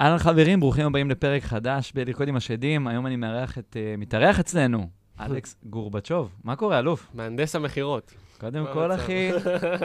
אהלן חברים, ברוכים הבאים לפרק חדש בלרקוד עם השדים. היום אני מארח את, uh, מתארח אצלנו, אלכס גורבצ'וב. מה קורה, אלוף? מהנדס המכירות. קודם כל? אחי,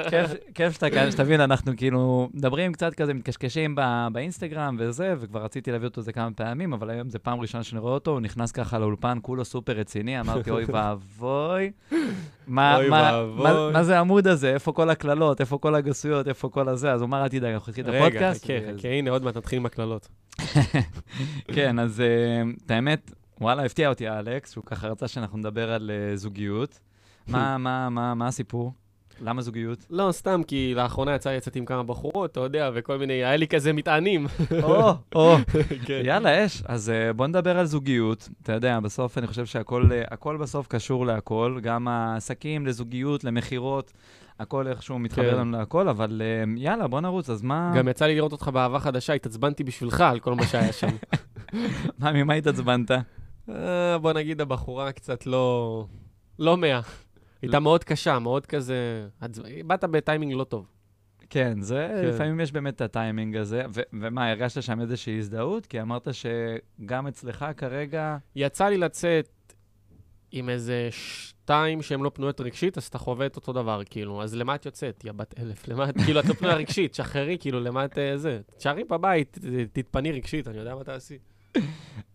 כיף, שאתה כאן, שתבין, אנחנו כאילו מדברים קצת כזה, מתקשקשים באינסטגרם וזה, וכבר רציתי להביא אותו איזה כמה פעמים, אבל היום זו פעם ראשונה שאני רואה אותו, הוא נכנס ככה לאולפן, כולו סופר רציני, אמרתי, אוי ואבוי. מה, זה העמוד הזה? איפה כל הקללות? איפה כל הגסויות? איפה כל הזה? אז הוא אמר, אל תדאג, אנחנו נתחיל את רגע, הפודקאסט. חכה, ו- חכה, הנה, עוד מעט נתחיל עם הקללות. כן, אז אה, את האמת, וואלה, הפתיע אותי אלכס, שהוא ככה רצה שאנחנו נדבר על אה, זוגיות. מה, מה, מה, מה הסיפור? למה זוגיות? לא, סתם, כי לאחרונה יצא לי לצאת עם כמה בחורות, אתה יודע, וכל מיני, היה לי כזה מטענים. או, או. כן. יאללה, אש. אז אה, בוא נדבר על זוגיות. אתה יודע, בסוף אני חושב שהכל אה, הכל בסוף קשור להכל, גם העסקים, לזוגיות, למכירות, הכל איכשהו מתחבר כן. לנו להכל, אבל אה, יאללה, בוא נרוץ, אז מה... גם יצא לי לראות אותך באהבה חדשה, התעצבנתי בשבילך על כל מה שהיה שם. מה, ממה התעצבנת? אה, בוא נגיד, הבחורה קצת לא... לא מאה. הייתה מאוד קשה, מאוד כזה... באת בטיימינג לא טוב. כן, זה, כן. לפעמים יש באמת את הטיימינג הזה. ו- ומה, הרגשת שם איזושהי הזדהות? כי אמרת שגם אצלך כרגע... יצא לי לצאת עם איזה שתיים שהן לא פנויות רגשית, אז אתה חווה את אותו דבר, כאילו. אז למה את יוצאת, יא בת אלף? למה את, כאילו, את לא פנויה רגשית, שחררי, כאילו, למה את אה, זה? תשארי בבית, תתפני רגשית, אני יודע מה תעשי.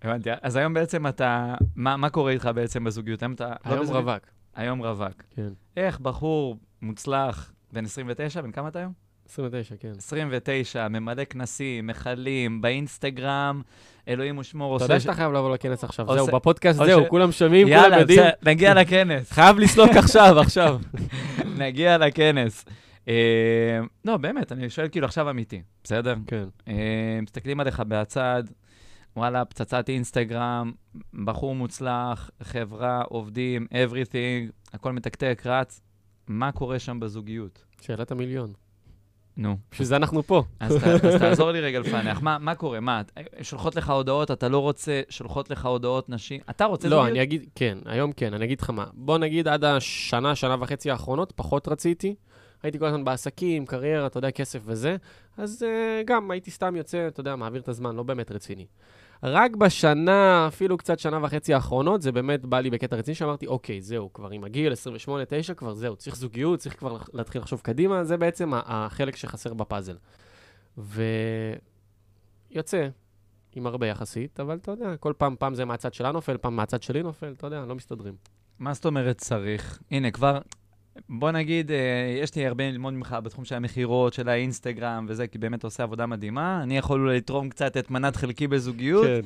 הבנתי. אז היום בעצם אתה... מה, מה קורה איתך בעצם בזוגיות? היום אתה... לא היום בזוגיות? רווק. היום רווק. כן. איך בחור מוצלח, בן 29, בן כמה אתה היום? 29, כן. 29, ממלא כנסים, מכלים, באינסטגרם, אלוהים ושמור, אתה עושה... יודע שאתה חייב לבוא לכנס עכשיו, זהו, בפודקאסט זהו, כולם שומעים, כולם יאללה, יודעים. בסדר, נגיע לכנס. חייב לסלוק עכשיו, עכשיו. נגיע לכנס. אה, לא, באמת, אני שואל כאילו עכשיו אמיתי, בסדר? כן. אה, מסתכלים עליך מהצד, וואלה, פצצת אינסטגרם, בחור מוצלח, חברה, עובדים, everything, הכל מתקתק, רץ. מה קורה שם בזוגיות? שאלת המיליון. נו, בשביל זה אנחנו פה. אז, ת, אז תעזור לי רגע לפענח. מה, מה קורה? מה, שולחות לך הודעות, אתה לא רוצה, שולחות לך הודעות נשים? אתה רוצה לא? אני אגיד, כן, היום כן, אני אגיד לך מה. בוא נגיד עד השנה, שנה וחצי האחרונות, פחות רציתי. הייתי כל הזמן בעסקים, קריירה, אתה יודע, כסף וזה. אז uh, גם הייתי סתם יוצא, אתה יודע, מעביר את הזמן, לא באמת רציני. רק בשנה, אפילו קצת שנה וחצי האחרונות, זה באמת בא לי בקטע רציני, שאמרתי, אוקיי, זהו, כבר עם הגיל 28-9, כבר זהו, צריך זוגיות, צריך כבר להתחיל לחשוב קדימה, זה בעצם החלק שחסר בפאזל. ויוצא, עם הרבה יחסית, אבל אתה יודע, כל פעם, פעם זה מהצד שלה נופל, פעם מהצד שלי נופל, אתה יודע, לא מסתדרים. מה זאת אומרת צריך? הנה, כבר, בוא נגיד, אה, יש לי הרבה ללמוד ממך בתחום של המכירות, של האינסטגרם וזה, כי באמת עושה עבודה מדהימה. אני יכול אולי לתרום קצת את מנת חלקי בזוגיות, כן.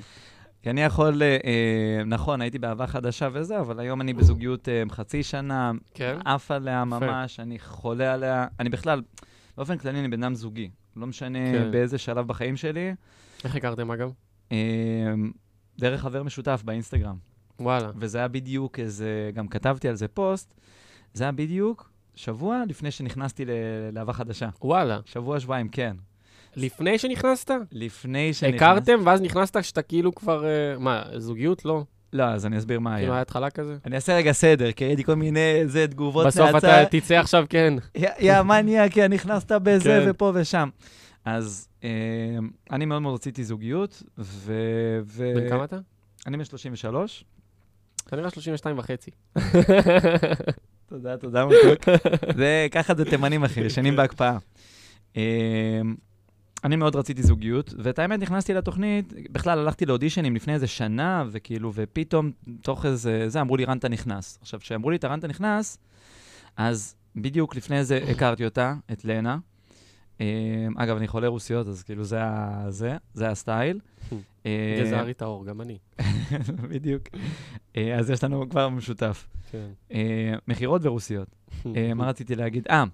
כי אני יכול, אה, אה, נכון, הייתי באהבה חדשה וזה, אבל היום אני בזוגיות אה, חצי שנה, כן? עף עליה ממש, אני חולה עליה. אני בכלל, באופן כללי אני בן אדם זוגי. לא משנה כן. באיזה שלב בחיים שלי. איך הכרתם, אגב? אה, דרך חבר משותף באינסטגרם. וואלה. וזה היה בדיוק איזה, גם כתבתי על זה פוסט, זה היה בדיוק שבוע לפני שנכנסתי לאהבה חדשה. וואלה. שבוע, שבועיים, כן. לפני שנכנסת? לפני שנכנסתי... הכרתם, ואז נכנסת שאתה כאילו כבר... אה, מה, זוגיות? לא? לא, אז אני אסביר מה כאילו היה. היה התחלה כזה? אני אעשה רגע סדר, כי ראיתי כל מיני איזה תגובות בסוף נאצה. אתה תצא עכשיו, כן. יא- מניאק, יא נכנסת בזה כן. ופה ושם. אז אה, אני מאוד מאוד רציתי זוגיות. ו- בן כמה אתה? אני בן 33. כנראה 32 וחצי. תודה, תודה מתוק. זה, ככה זה תימנים, אחי, ישנים בהקפאה. אמ, אני מאוד רציתי זוגיות, ואת האמת, נכנסתי לתוכנית, בכלל הלכתי לאודישנים לפני איזה שנה, וכאילו, ופתאום, תוך איזה, זה, אמרו לי, רנטה נכנס. עכשיו, כשאמרו לי את הרנטה נכנס, אז בדיוק לפני זה הכרתי אותה, את לנה. אמ, אגב, אני חולה רוסיות, אז כאילו, זה זה, זה הסטייל. גזערי טהור, גם אני. בדיוק. אה, אז יש לנו כבר משותף. כן. אה, מכירות ורוסיות. אה, מה רציתי להגיד? אה,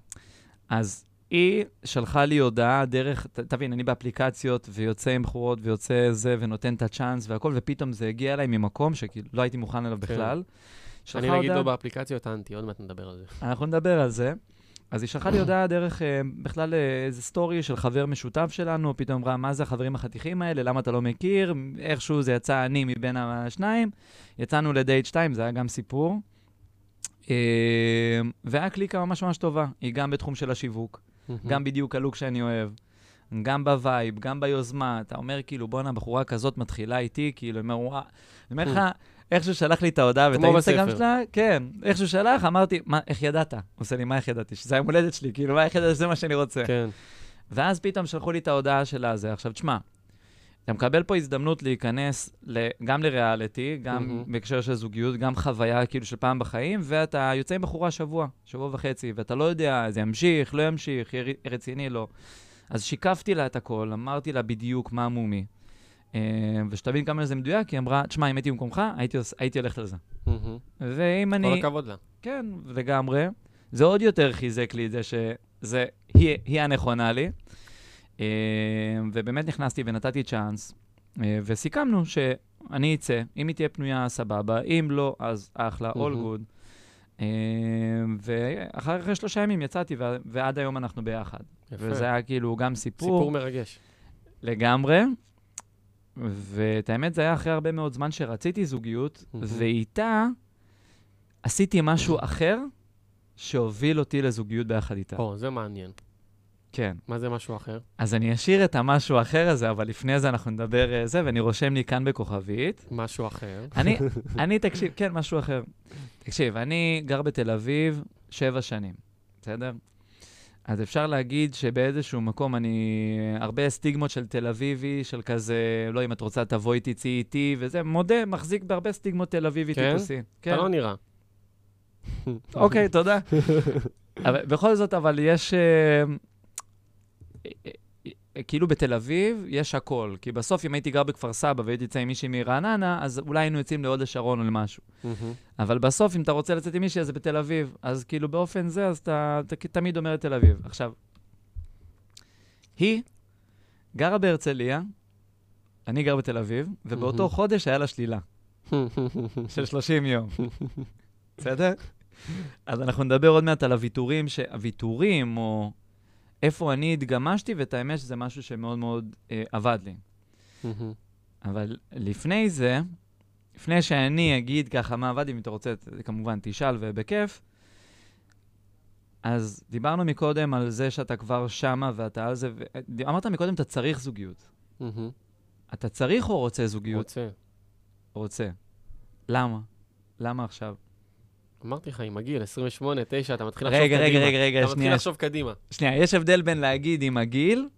אז היא שלחה לי הודעה דרך, ת, תבין, אני באפליקציות, ויוצא עם בחורות, ויוצא זה, ונותן את הצ'אנס והכל, ופתאום זה הגיע אליי ממקום שכאילו לא הייתי מוכן אליו בכלל. כן. אני נגיד לא באפליקציות אנטי, עוד מעט נדבר על זה. אנחנו נדבר על זה. אז היא שלחה לי הודעה דרך אה, בכלל אה, איזה story של חבר משותף שלנו, פתאום אמרה, מה זה החברים החתיכים האלה, למה אתה לא מכיר? איכשהו זה יצא אני מבין השניים. יצאנו לדייט שתיים, זה היה גם סיפור. אה, והיה קליקה ממש ממש טובה. היא גם בתחום של השיווק, גם בדיוק הלוק שאני אוהב. גם ב vibe, גם ביוזמה. אתה אומר, כאילו, בואנה, בחורה כזאת מתחילה איתי, כאילו, אומר, וואו. אני אומר לך, איך שהוא שלח לי את ההודעה ואת האינסטגרם. שלה, כן, איך שהוא שלח, אמרתי, מה, איך ידעת? הוא עושה לי, מה איך ידעתי? שזה היום הולדת שלי, כאילו, מה איך ידעתי שזה מה שאני רוצה? כן. ואז פתאום שלחו לי את ההודעה של הזה. עכשיו, תשמע, אתה מקבל פה הזדמנות להיכנס ל, גם לריאליטי, גם מהמם. בהקשר של זוגיות, גם חוויה כאילו של פעם בחיים, ואתה יוצא עם בחורה שבוע, שבוע וחצי, ואתה לא יודע, זה ימשיך, לא ימשיך, יהיה רציני, לא. אז שיקפתי לה את הכל, אמרתי לה בדיוק מה מומי. אה, ושתבין כמה זה מדויק, היא אמרה, תשמע, אם הייתי במקומך, הייתי, הייתי הולכת על זה. ואם כל אני... הכבוד לה. כן, לגמרי. זה עוד יותר חיזק לי את זה שזה, היא, היא הנכונה לי. אה, ובאמת נכנסתי ונתתי צ'אנס, אה, וסיכמנו שאני אצא, אם היא תהיה פנויה, סבבה, אם לא, אז אחלה, all good. ואחרי שלושה ימים יצאתי, ועד היום אנחנו ביחד. יפה. וזה היה כאילו גם סיפור, סיפור מרגש. לגמרי. ואת האמת, זה היה אחרי הרבה מאוד זמן שרציתי זוגיות, מהמם. ואיתה עשיתי משהו אחר שהוביל אותי לזוגיות ביחד איתה. או, זה מעניין. כן. מה זה משהו אחר? אז אני אשאיר את המשהו האחר הזה, אבל לפני זה אנחנו נדבר אה, זה, ואני רושם לי כאן בכוכבית. משהו אחר. אני, אני, תקשיב, כן, משהו אחר. תקשיב, אני גר בתל אביב שבע שנים, בסדר? אז אפשר להגיד שבאיזשהו מקום אני... הרבה סטיגמות של תל אביבי, של כזה, לא, אם את רוצה, תבואי, תצאי איתי, וזה, מודה, מחזיק בהרבה סטיגמות תל אביבי כן? טיפוסי. אתה לא נראה. אוקיי, תודה. אבל בכל זאת, אבל יש... אה, כאילו בתל אביב יש הכל. כי בסוף, אם הייתי גר בכפר סבא והייתי יוצא עם מישהי מרעננה, אז אולי היינו יוצאים להוד השרון או למשהו. אבל בסוף, אם אתה רוצה לצאת עם מישהי, אז זה בתל אביב. אז כאילו באופן זה, אז אתה, אתה תמיד אומר את תל אביב. עכשיו, היא גרה בהרצליה, אני גר בתל אביב, ובאותו. חודש היה לה שלילה של 30 יום. בסדר? אז אנחנו נדבר עוד מעט על הוויתורים, ש... הוויתורים, או איפה אני התגמשתי, ואת האמת שזה משהו שמאוד מאוד אה, עבד לי. אבל לפני זה, לפני שאני אגיד ככה מה עבד, אם אתה רוצה, כמובן תשאל ובכיף, אז דיברנו מקודם על זה שאתה כבר שמה ואתה על זה, ו... אמרת מקודם, אתה צריך זוגיות. אתה צריך או רוצה זוגיות? רוצה. רוצה. למה? למה עכשיו? אמרתי לך, עם הגיל, 28, 9, אתה מתחיל לחשוב רגע, קדימה. רגע, רגע, רגע, אתה מתחיל שנייה. לחשוב קדימה. שנייה, יש הבדל בין להגיד עם הגיל,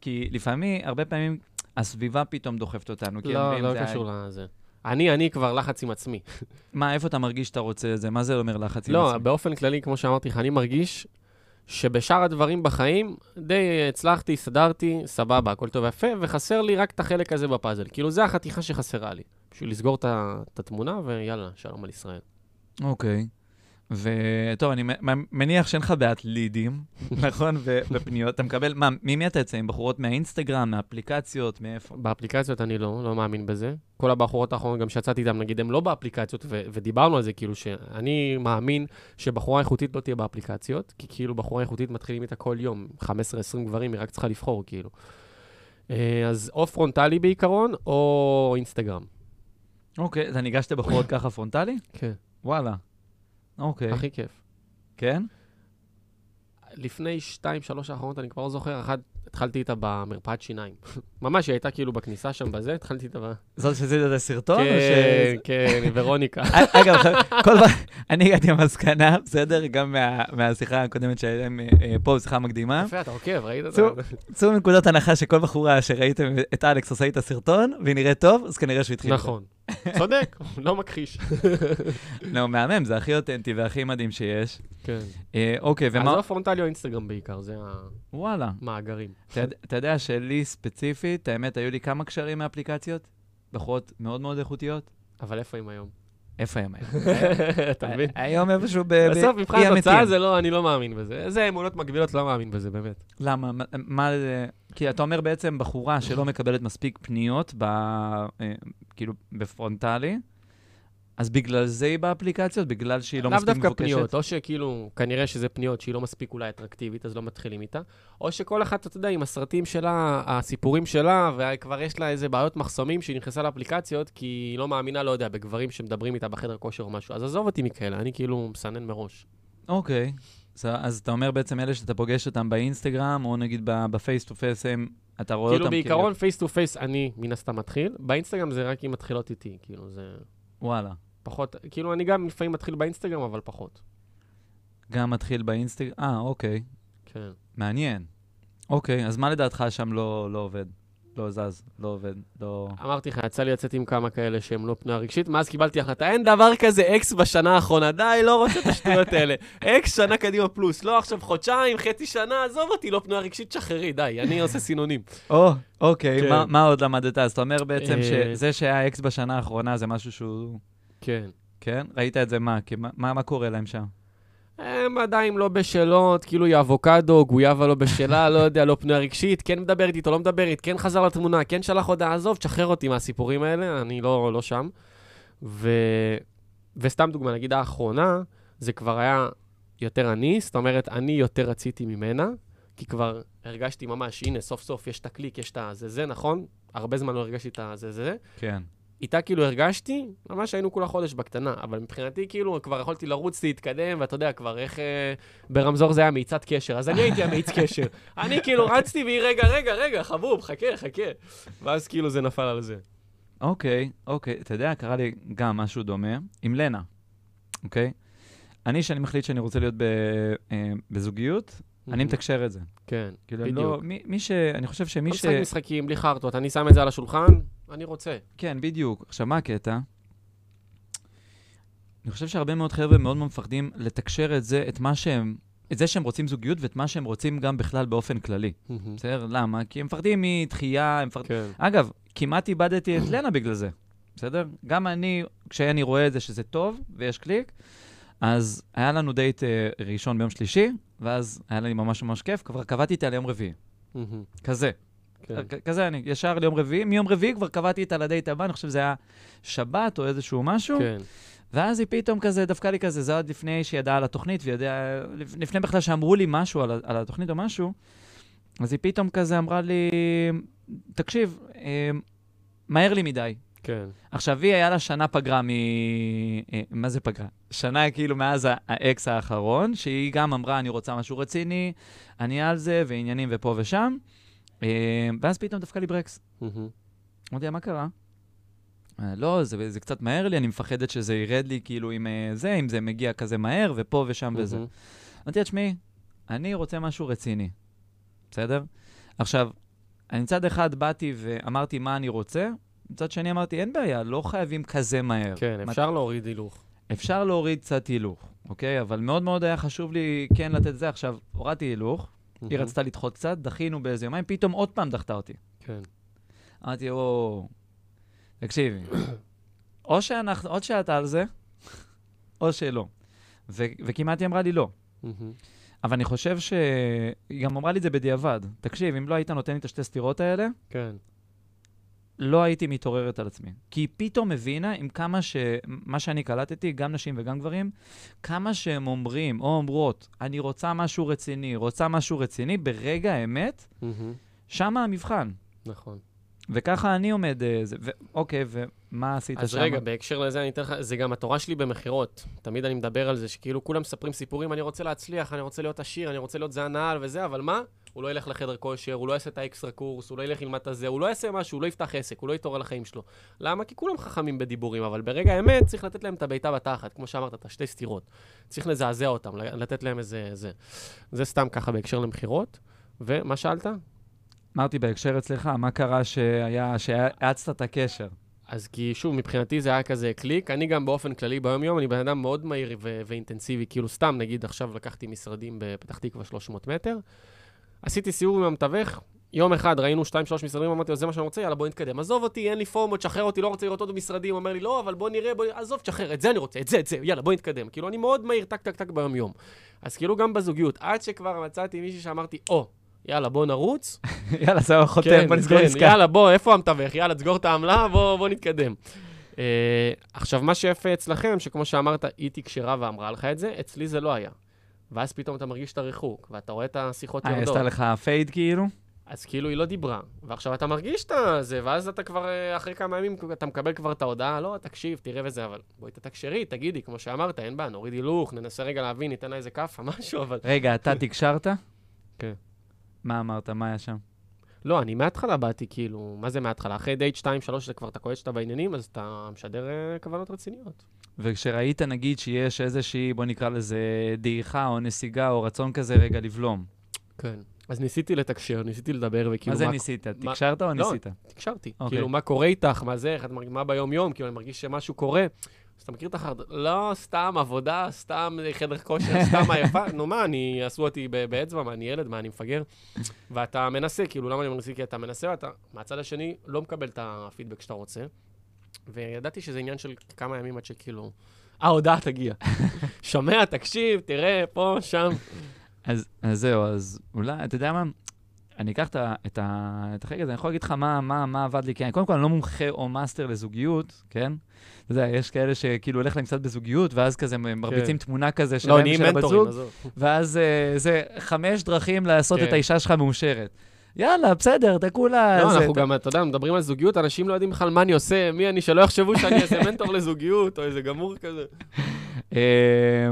כי לפעמים, הרבה פעמים, הסביבה פתאום דוחפת אותנו. לא, לא קשור לזה. אני, אני כבר לחץ עם עצמי. מה, איפה אתה מרגיש שאתה רוצה את זה? מה זה אומר לחץ עם לא, עצמי? באופן כללי, כמו שאמרתי לך, אני מרגיש שבשאר הדברים בחיים די הצלחתי, הסתדרתי, סבבה, הכל טוב ויפה, וחסר לי רק את החלק הזה בפאזל. כאילו, זה החתיכה שחסרה לי. בשביל לסגור את התמונה, ויאללה, שלום על ישראל. אוקיי. וטוב, אני מניח שאין לך בעיית לידים, נכון? ופניות. אתה מקבל, מה, ממי אתה יוצא? עם בחורות מהאינסטגרם, מהאפליקציות, מאיפה? באפליקציות אני לא, לא מאמין בזה. כל הבחורות האחרונות, גם שיצאתי איתן, נגיד, הן לא באפליקציות, ו- ודיברנו על זה, כאילו, שאני מאמין שבחורה איכותית לא תהיה באפליקציות, כי כאילו בחורה איכותית מתחילים איתה כל יום, 15-20 גברים, היא רק צריכה לבחור, כאילו. אה, אז או פרונטלי בעיקרון, או אינסטגרם. אוקיי, אתה ניגשת בחורות ככה פרונטלי? כן. וואלה. אוקיי. הכי כיף. כן? לפני שתיים, שלוש האחרונות, אני כבר לא זוכר, אחת, התחלתי איתה במרפאת שיניים. ממש, היא הייתה כאילו בכניסה שם בזה, התחלתי איתה ב... זאת שעשית את הסרטון? כן, כן, ורוניקה. אגב, כל פעם, אני הגעתי למסקנה, בסדר? גם מה- מהשיחה הקודמת שהייתם אה, פה, בשיחה מקדימה. יפה, אתה עוקב, ראית את. זה? צאו מנקודת הנחה שכל בחורה שראיתם את אלכס עושה איתה סרטון, והיא נראית טוב, אז כנראה שהוא התחיל. נכון. צודק, לא מכחיש. לא, מהמם, זה הכי אותנטי והכי מדהים שיש. כן. אה, אוקיי, אז ומה... או פרונטלי או אינסטגרם בעיקר, זה וואלה. המאגרים. אתה יודע- שלי ספציפית, האמת, היו לי כמה קשרים מאפליקציות, בחורות מאוד מאוד איכותיות. אבל איפה הם היום? איפה הם היום? אתה מבין? היום איפשהו ב... בסוף, מבחן התוצאה. זה לא, אני לא מאמין בזה. איזה אמונות מגבילות, לא מאמין בזה, באמת. למה? מה- זה... כי אתה אומר בעצם בחורה שלא מקבלת מספיק פניות. אה, כאילו, בפרונטלי, אז בגלל זה היא באפליקציות? בגלל שהיא לא לאו מספיק מבוקשת? דווקא פניות, או שכאילו, כנראה שזה פניות שהיא לא מספיק אולי אטרקטיבית, אז לא מתחילים איתה, או שכל אחת, אתה יודע, עם הסרטים שלה, הסיפורים שלה, וכבר יש לה איזה בעיות מחסומים שהיא נכנסה לאפליקציות, כי היא לא מאמינה, לא יודע, בגברים שמדברים איתה בחדר כושר או משהו. אז עזוב אותי מכאלה, אני כאילו מסנן מראש. אוקיי. אז- אז אתה אומר בעצם אלה שאתה פוגש אותם באינסטגרם, או נגיד ב face to face, הם, אתה רואה כאילו אותם בעיקרון, face to face, אני מן הסתם מתחיל. באינסטגרם זה רק אם מתחילות איתי, כאילו זה וואלה. פחות, כאילו אני גם לפעמים מתחיל באינסטגרם, אבל פחות. גם מתחיל באינסטגרם, אה, אוקיי, כן. מעניין. אוקיי, אז מה לדעתך שם לא, לא עובד? לא זז, לא עובד, לא... אמרתי לך, יצא לי לצאת עם כמה כאלה שהם לא פנויה רגשית, מאז קיבלתי החלטה, אין דבר כזה אקס בשנה האחרונה, די, לא רוצה את השטויות האלה. אקס שנה קדימה פלוס, לא עכשיו חודשיים, חצי שנה, עזוב אותי, לא פנויה רגשית, שחררי, די, אני עושה סינונים. או, אוקיי, כן. מה, עוד למדת? אז אתה אומר בעצם אה, שזה שהיה אקס בשנה האחרונה זה משהו שהוא... כן. כן? ראית את זה מה? מה, מה, מה קורה להם שם? הם עדיין לא בשלות, כאילו היא אבוקדו, גויאבה לא בשלה, לא יודע, לא פנויה רגשית, כן מדברת איתו, לא מדברת, כן חזר לתמונה, כן שלח הודעה, עזוב, תשחרר אותי מהסיפורים האלה, אני לא, לא שם. ו... וסתם דוגמה, נגיד האחרונה, זה כבר היה יותר אני, זאת אומרת, אני יותר רציתי ממנה, כי כבר הרגשתי ממש, הנה, סוף סוף יש את הקליק, יש את הזה זה, נכון? הרבה זמן לא הרגשתי את הזה זה. כן. איתה כאילו הרגשתי, ממש היינו כולה חודש בקטנה, אבל מבחינתי כאילו כבר יכולתי לרוץ, להתקדם, ואתה יודע כבר איך אה, ברמזור זה היה מאיצת קשר, אז אני הייתי המאיץ קשר. אני כאילו רצתי והיא רגע, רגע, רגע, חבוב, חכה, חכה. ואז כאילו זה נפל על זה. אוקיי, אוקיי. אתה יודע, קרה לי גם משהו דומה עם לנה, אוקיי? אני, שאני מחליט שאני רוצה להיות ב, אה, בזוגיות, אני מתקשר את זה. כן, כאילו, אני בדיוק. לא, מי, מי ש... אני חושב שמי לא ש... משחק משחקים, בלי חרטות, אני שם את זה על השולחן, אני רוצה. כן, בדיוק. עכשיו, מה הקטע? אני חושב שהרבה מאוד חבר'ה מאוד מפחדים לתקשר את זה, את מה שהם, את זה שהם רוצים זוגיות ואת מה שהם רוצים גם בכלל באופן כללי. בסדר? למה? כי הם מפחדים מדחייה, הם מפחדים... כן. אגב, כמעט איבדתי את לנה בגלל זה, בסדר? גם אני, כשאני רואה את זה שזה טוב ויש קליק, אז היה לנו דייט אה, ראשון ביום שלישי, ואז היה לי ממש ממש כיף, כבר קבעתי איתה ליום רביעי. כזה. כן. כזה אני, ישר ליום רביעי, מיום רביעי כבר קבעתי איתה לדייט הבא, אני חושב שזה היה שבת או איזשהו משהו, כן. ואז היא פתאום כזה דפקה לי כזה, זה עוד לפני שהיא ידעה על התוכנית, וידעה, לפני בכלל שאמרו לי משהו על, על התוכנית או משהו, אז היא פתאום כזה אמרה לי, תקשיב, אה, מהר לי מדי. כן. עכשיו, היא היה לה שנה פגרה מ... אה, מה זה פגרה? שנה כאילו מאז האקס האחרון, שהיא גם אמרה, אני רוצה משהו רציני, אני על זה, ועניינים ופה ושם. אה, ואז פתאום דפקה לי ברקס. אמרתי לה, מה קרה? "אה, לא, זה, זה קצת מהר לי, אני מפחדת שזה ירד לי כאילו עם אה, זה, אם זה מגיע כזה מהר, ופה ושם וזה. אמרתי לה, תשמעי, אני רוצה משהו רציני, בסדר? עכשיו, אני מצד אחד באתי ואמרתי מה אני רוצה, מצד שני אמרתי, אין בעיה, לא חייבים כזה מהר. כן, מת- אפשר להוריד הילוך. אפשר להוריד קצת הילוך, אוקיי? אבל מאוד מאוד היה חשוב לי כן לתת את זה. עכשיו, הורדתי הילוך, היא רצתה לדחות קצת, דחינו באיזה יומיים, פתאום עוד פעם דחתה אותי. כן. אמרתי, או... תקשיבי, או שאנחנו, או שאתה על זה, או שלא. ו- וכמעט היא אמרה לי לא. אבל אני חושב ש... היא גם אמרה לי את זה בדיעבד. תקשיב, אם לא היית נותן לי את השתי סטירות האלה, כן. לא הייתי מתעוררת על עצמי. כי היא פתאום הבינה עם כמה ש... מה שאני קלטתי, גם נשים וגם גברים, כמה שהם אומרים או אומרות, אני רוצה משהו רציני, רוצה משהו רציני, ברגע האמת, שמה המבחן. נכון. וככה אני עומד, אה, זה, ו... אוקיי, ומה עשית אז שם? רגע, בהקשר לזה אני אתן לך, זה גם התורה שלי במכירות. תמיד אני מדבר על זה, שכאילו כולם מספרים סיפורים, אני רוצה להצליח, אני רוצה להיות עשיר, אני רוצה להיות זה הנעל וזה, אבל מה? הוא לא ילך לחדר כושר, הוא לא יעשה את האקסטרה קורס, הוא לא ילך ללמד את הזה, הוא לא יעשה משהו, הוא לא יפתח עסק, הוא לא יתעורר לחיים שלו. למה? כי כולם חכמים בדיבורים, אבל ברגע האמת צריך לתת להם את הבעיטה בתחת, כמו שאמרת, את השתי סטירות. צריך לזעזע אותם, לתת להם איזה... זה. זה סתם ככה בהקשר למכירות. ומה שאלת? אמרתי בהקשר אצלך, מה קרה שהיה, שהאצת את הקשר? אז כי שוב, מבחינתי זה היה כזה קליק. אני גם באופן כללי ביום-יום, אני בן אדם מאוד מהיר ו- ואינטנסיבי. כאילו, סתם, נגיד, עכשיו לקחתי משרדים בפתח תקווה 300 מטר. עשיתי סיור עם המתווך, יום אחד ראינו 2-3 משרדים, אמרתי לו, זה מה שאני רוצה, יאללה, בוא נתקדם. עזוב אותי, אין לי פורמות, תשחרר אותי, לא רוצה לראות עוד משרדים. אומר לי, לא, אבל בוא נראה, בוא... עזוב, תשחרר, את זה אני רוצה, את זה, את זה, יאללה, בוא נתקדם. כאילו, אני מאוד מהיר, טק, טק, טק ביום-יום. אז כאילו, גם בזוגיות, עד שכבר מצאתי מישהי שאמרתי, או, יאללה, בוא נרוץ, יאללה, זה חותם, בוא נסגור עסקה. כן, יאללה, בוא, איפה המתווך? יאללה, תסגור את העמלה, בוא, בוא נתקדם. Uh, עכשיו, מה שיפה אצלכם, שכמו שאמרת, היא תקשרה ואמרה לך את זה, אצלי זה לא היה. ואז פתאום אתה מרגיש את הריחוק, ואתה רואה את השיחות אה, יורדות. עשתה לך פייד כאילו? אז כאילו היא לא דיברה, ועכשיו אתה מרגיש את זה, ואז אתה כבר, אה, אחרי כמה ימים, אתה מקבל כבר את ההודעה, לא, תקשיב, תראה וזה, אבל בואי תתקשרי, תגידי, כמו שאמרת, אין בעיה, נוריד הילוך, ננסה רגע להבין, ניתן לה איזה כאפה, משהו, אבל... רגע, אתה תקשרת? כן. מה אמרת? מה היה שם? לא, אני מההתחלה באתי, כאילו, מה זה מההתחלה? אחרי דייט 2-3, זה כבר אתה קולט שאתה בעניינים, אז אתה משדר אה, כוונות רציניות. וכשראית, נגיד, שיש איזושהי, בוא נקרא לזה, דעיכה או נסיגה או רצון כזה רגע לבלום. כן. אז ניסיתי לתקשר, ניסיתי לדבר, וכאילו... מה זה ניסית? מה- תקשרת או לא. ניסית? תקשרתי. אוקיי. כאילו, מה קורה איתך, מה זה, איך את מרגישה, מה ביום-יום, כאילו, אני מרגיש שמשהו קורה. אז אתה מכיר את החרד... לא, סתם עבודה, סתם חדר כושר, סתם עייפה. נו מה, אני, עשו אותי באצבע, מה, אני ילד, מה, אני מפגר? ואתה מנסה, כאילו, למה אני מנסה? כי אתה מנסה, ואתה, מהצד השני, לא מקבל את הפידבק שאתה רוצה. וידעתי שזה עניין של כמה ימים עד שכאילו, ההודעה תגיע. שומע, תקשיב, תראה, פה, שם. אז, אז זהו, אז אולי, אתה יודע מה? אני אקח את, ה- את, ה- את החלק הזה, אני יכול להגיד לך מה, מה, מה עבד לי, כי אני קודם כל אני לא מומחה או מאסטר לזוגיות, כן? אתה יודע, יש כאלה שכאילו הולך להם קצת בזוגיות, ואז כזה מרביצים תמונה כזה לא, שלהם נהיים ושל הבת זוג. ואז אה, זה חמש דרכים לעשות כן. את האישה שלך מאושרת. יאללה, בסדר, אתה כולה... לא, אנחנו גם, אתה יודע, מדברים על זוגיות, אנשים לא יודעים בכלל מה אני עושה, מי אני, שלא יחשבו שאני איזה מנטור לזוגיות, או איזה גמור כזה. אה,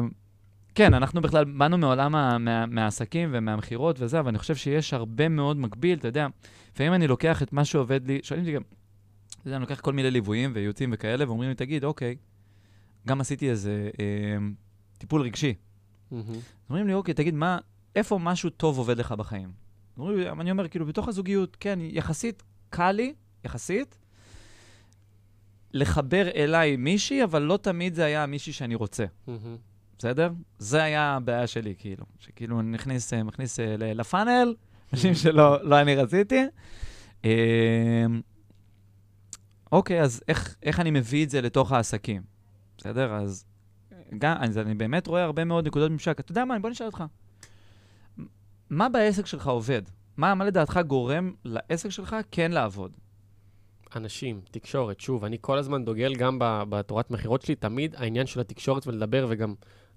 כן, אנחנו בכלל באנו מעולם ה- מה- מהעסקים ומהמכירות וזה, אבל אני חושב שיש הרבה מאוד מקביל, אתה יודע, לפעמים אני לוקח את מה שעובד לי, שואלים אותי גם, אתה יודע, אני לוקח כל מיני ליוויים וייעוצים וכאלה, ואומרים לי, תגיד, אוקיי, גם עשיתי איזה אה, טיפול רגשי. אומרים לי, אוקיי, תגיד, מה, איפה משהו טוב עובד לך בחיים? אני אומר, כאילו, בתוך הזוגיות, כן, יחסית קל לי, יחסית, לחבר אליי מישהי, אבל לא תמיד זה היה מישהי שאני רוצה. בסדר? זה היה הבעיה שלי, כאילו. שכאילו אני נכניס, אה, מכניס אה, ל- לפאנל, אנשים שלא לא אני רציתי. אה, אוקיי, אז איך, איך אני מביא את זה לתוך העסקים? בסדר? אז גם, אז אני באמת רואה הרבה מאוד נקודות ממשק. אתה יודע מה, בוא נשאל אותך. מה בעסק שלך עובד? מה, מה לדעתך גורם לעסק שלך כן לעבוד? אנשים, תקשורת, שוב, אני כל הזמן דוגל גם בתורת מכירות שלי, תמיד העניין של התקשורת ולדבר, וגם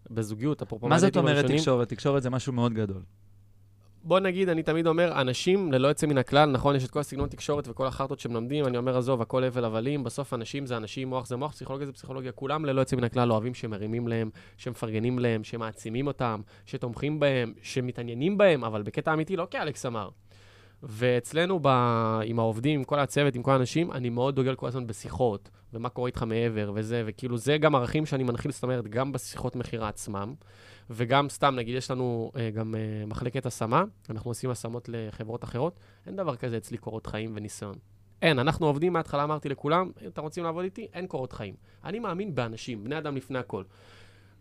בזוגיות, אפרופו מה זאת אומרת. תקשורת? תקשורת זה משהו מאוד גדול. בוא נגיד, אני תמיד אומר, אנשים ללא יוצא מן הכלל, נכון, יש את כל הסגנון תקשורת וכל החרטות שמלמדים, אני אומר, עזוב, הכל הבל הבלים, בסוף אנשים זה אנשים, מוח זה מוח, פסיכולוגיה זה פסיכולוגיה, כולם ללא יוצא מן הכלל אוהבים שמרימים להם, שמפרגנים להם, שמעצימים אותם, שתומכים בהם, שמתעניינים בהם, אבל בקטע אמיתי, לא כאלכס אמר. ואצלנו, ב... עם העובדים, עם כל הצוות, עם כל האנשים, אני מאוד דוגל כל הזמן בשיחות, ומה קורה איתך מעבר, וזה, וכאילו, זה גם ערכים שאני מנחיל, זאת אומרת, גם בשיחות מכירה עצמם, וגם סתם, נגיד, יש לנו uh, גם uh, מחלקת השמה, אנחנו עושים השמות לחברות אחרות, אין דבר כזה אצלי קורות חיים וניסיון. אין, אנחנו עובדים מההתחלה, אמרתי לכולם, אם אתם רוצים לעבוד איתי, אין קורות חיים. אני מאמין באנשים, בני אדם לפני הכל.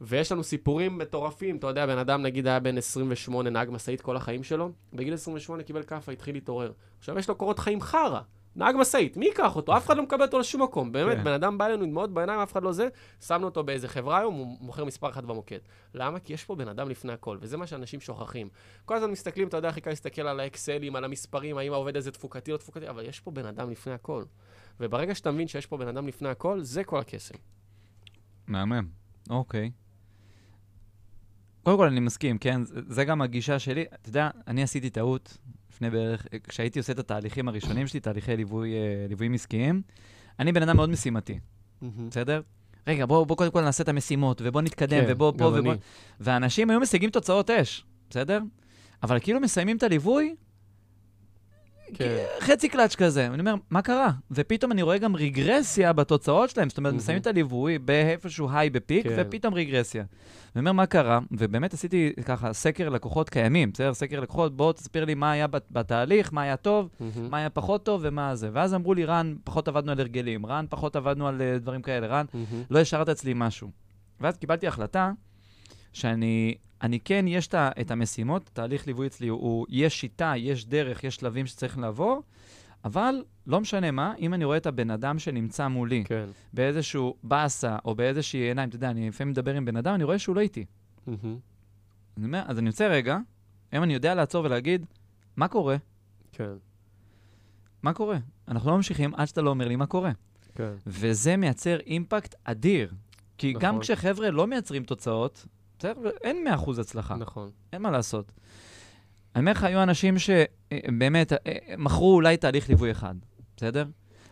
ויש לנו סיפורים מטורפים, אתה יודע, בן אדם נגיד היה בן 28, נהג משאית כל החיים שלו, בגיל 28 קיבל כאפה, התחיל להתעורר. עכשיו יש לו קורות חיים חרא, נהג משאית, מי ייקח אותו? אף אחד לא מקבל אותו לשום מקום. באמת, כן. בן אדם בא אלינו עם דמעות בעיניים, אף אחד לא זה, שמנו אותו באיזה חברה היום, הוא מוכר מספר אחת במוקד. למה? כי יש פה בן אדם לפני הכל, וזה מה שאנשים שוכחים. כל הזמן מסתכלים, אתה יודע, הכי קל להסתכל על האקסלים, על המספרים, האם העובד הזה תפוקתי או תפוקתי, אבל יש פה בן אדם לפני הכל. וברגע שאתה מבין שיש פה בן אדם לפני הכל, זה כל הקסם. מהמם, אוקיי. קודם כל, אני מסכים, כן? זה גם הגישה שלי. אתה יודע, אני עשיתי טעות לפני בערך, כשהייתי עושה את התהליכים הראשונים שלי, תהליכי ליווי, אה, ליוויים עסקיים, אני בן אדם מאוד משימתי, בסדר? רגע, בוא, בוא קודם כל נעשה את המשימות, ובוא נתקדם, כן, ובוא פה גם ובוא... אני. ואנשים היו משיגים תוצאות אש, בסדר? אבל כאילו מסיימים את הליווי, כן. חצי קלאץ' כזה. אני אומר, מה קרה? ופתאום אני רואה גם רגרסיה בתוצאות שלהם. זאת אומרת, מהמם. מסיימים את הליווי באיפשהו היי בפיק, כן. ופתאום רגרסיה. אני אומר, מה קרה? ובאמת עשיתי ככה סקר לקוחות קיימים, בסדר? סקר לקוחות, בוא תסביר לי מה היה בת- בתהליך, מה היה טוב, מהמם. מה היה פחות טוב ומה זה. ואז אמרו לי, רן, פחות עבדנו על הרגלים, רן, פחות עבדנו על אה, דברים כאלה, רן, מהמם. לא השארת אצלי משהו. ואז קיבלתי החלטה שאני, אני כן, יש את המשימות, תהליך ליווי אצלי הוא, הוא, יש שיטה, יש דרך, יש שלבים שצריך לעבור, אבל לא משנה מה, אם אני רואה את הבן אדם שנמצא מולי כן. באיזשהו באסה או באיזושהי עיניים, אתה יודע, אני לפעמים מדבר עם בן אדם, אני רואה שהוא לא איתי. מהמם. אני אומר, אז אני יוצא רגע, היום אני יודע לעצור ולהגיד, מה קורה? כן. מה קורה? אנחנו לא ממשיכים עד שאתה לא אומר לי מה קורה. כן. וזה מייצר אימפקט אדיר. כי גם נכון. כשחבר'ה לא מייצרים תוצאות, בסדר? אין 100% הצלחה, נכון. אין מה לעשות. אני אומר לך, היו אנשים ש... אה, באמת, אה, מכרו אולי תהליך ליווי אחד, בסדר?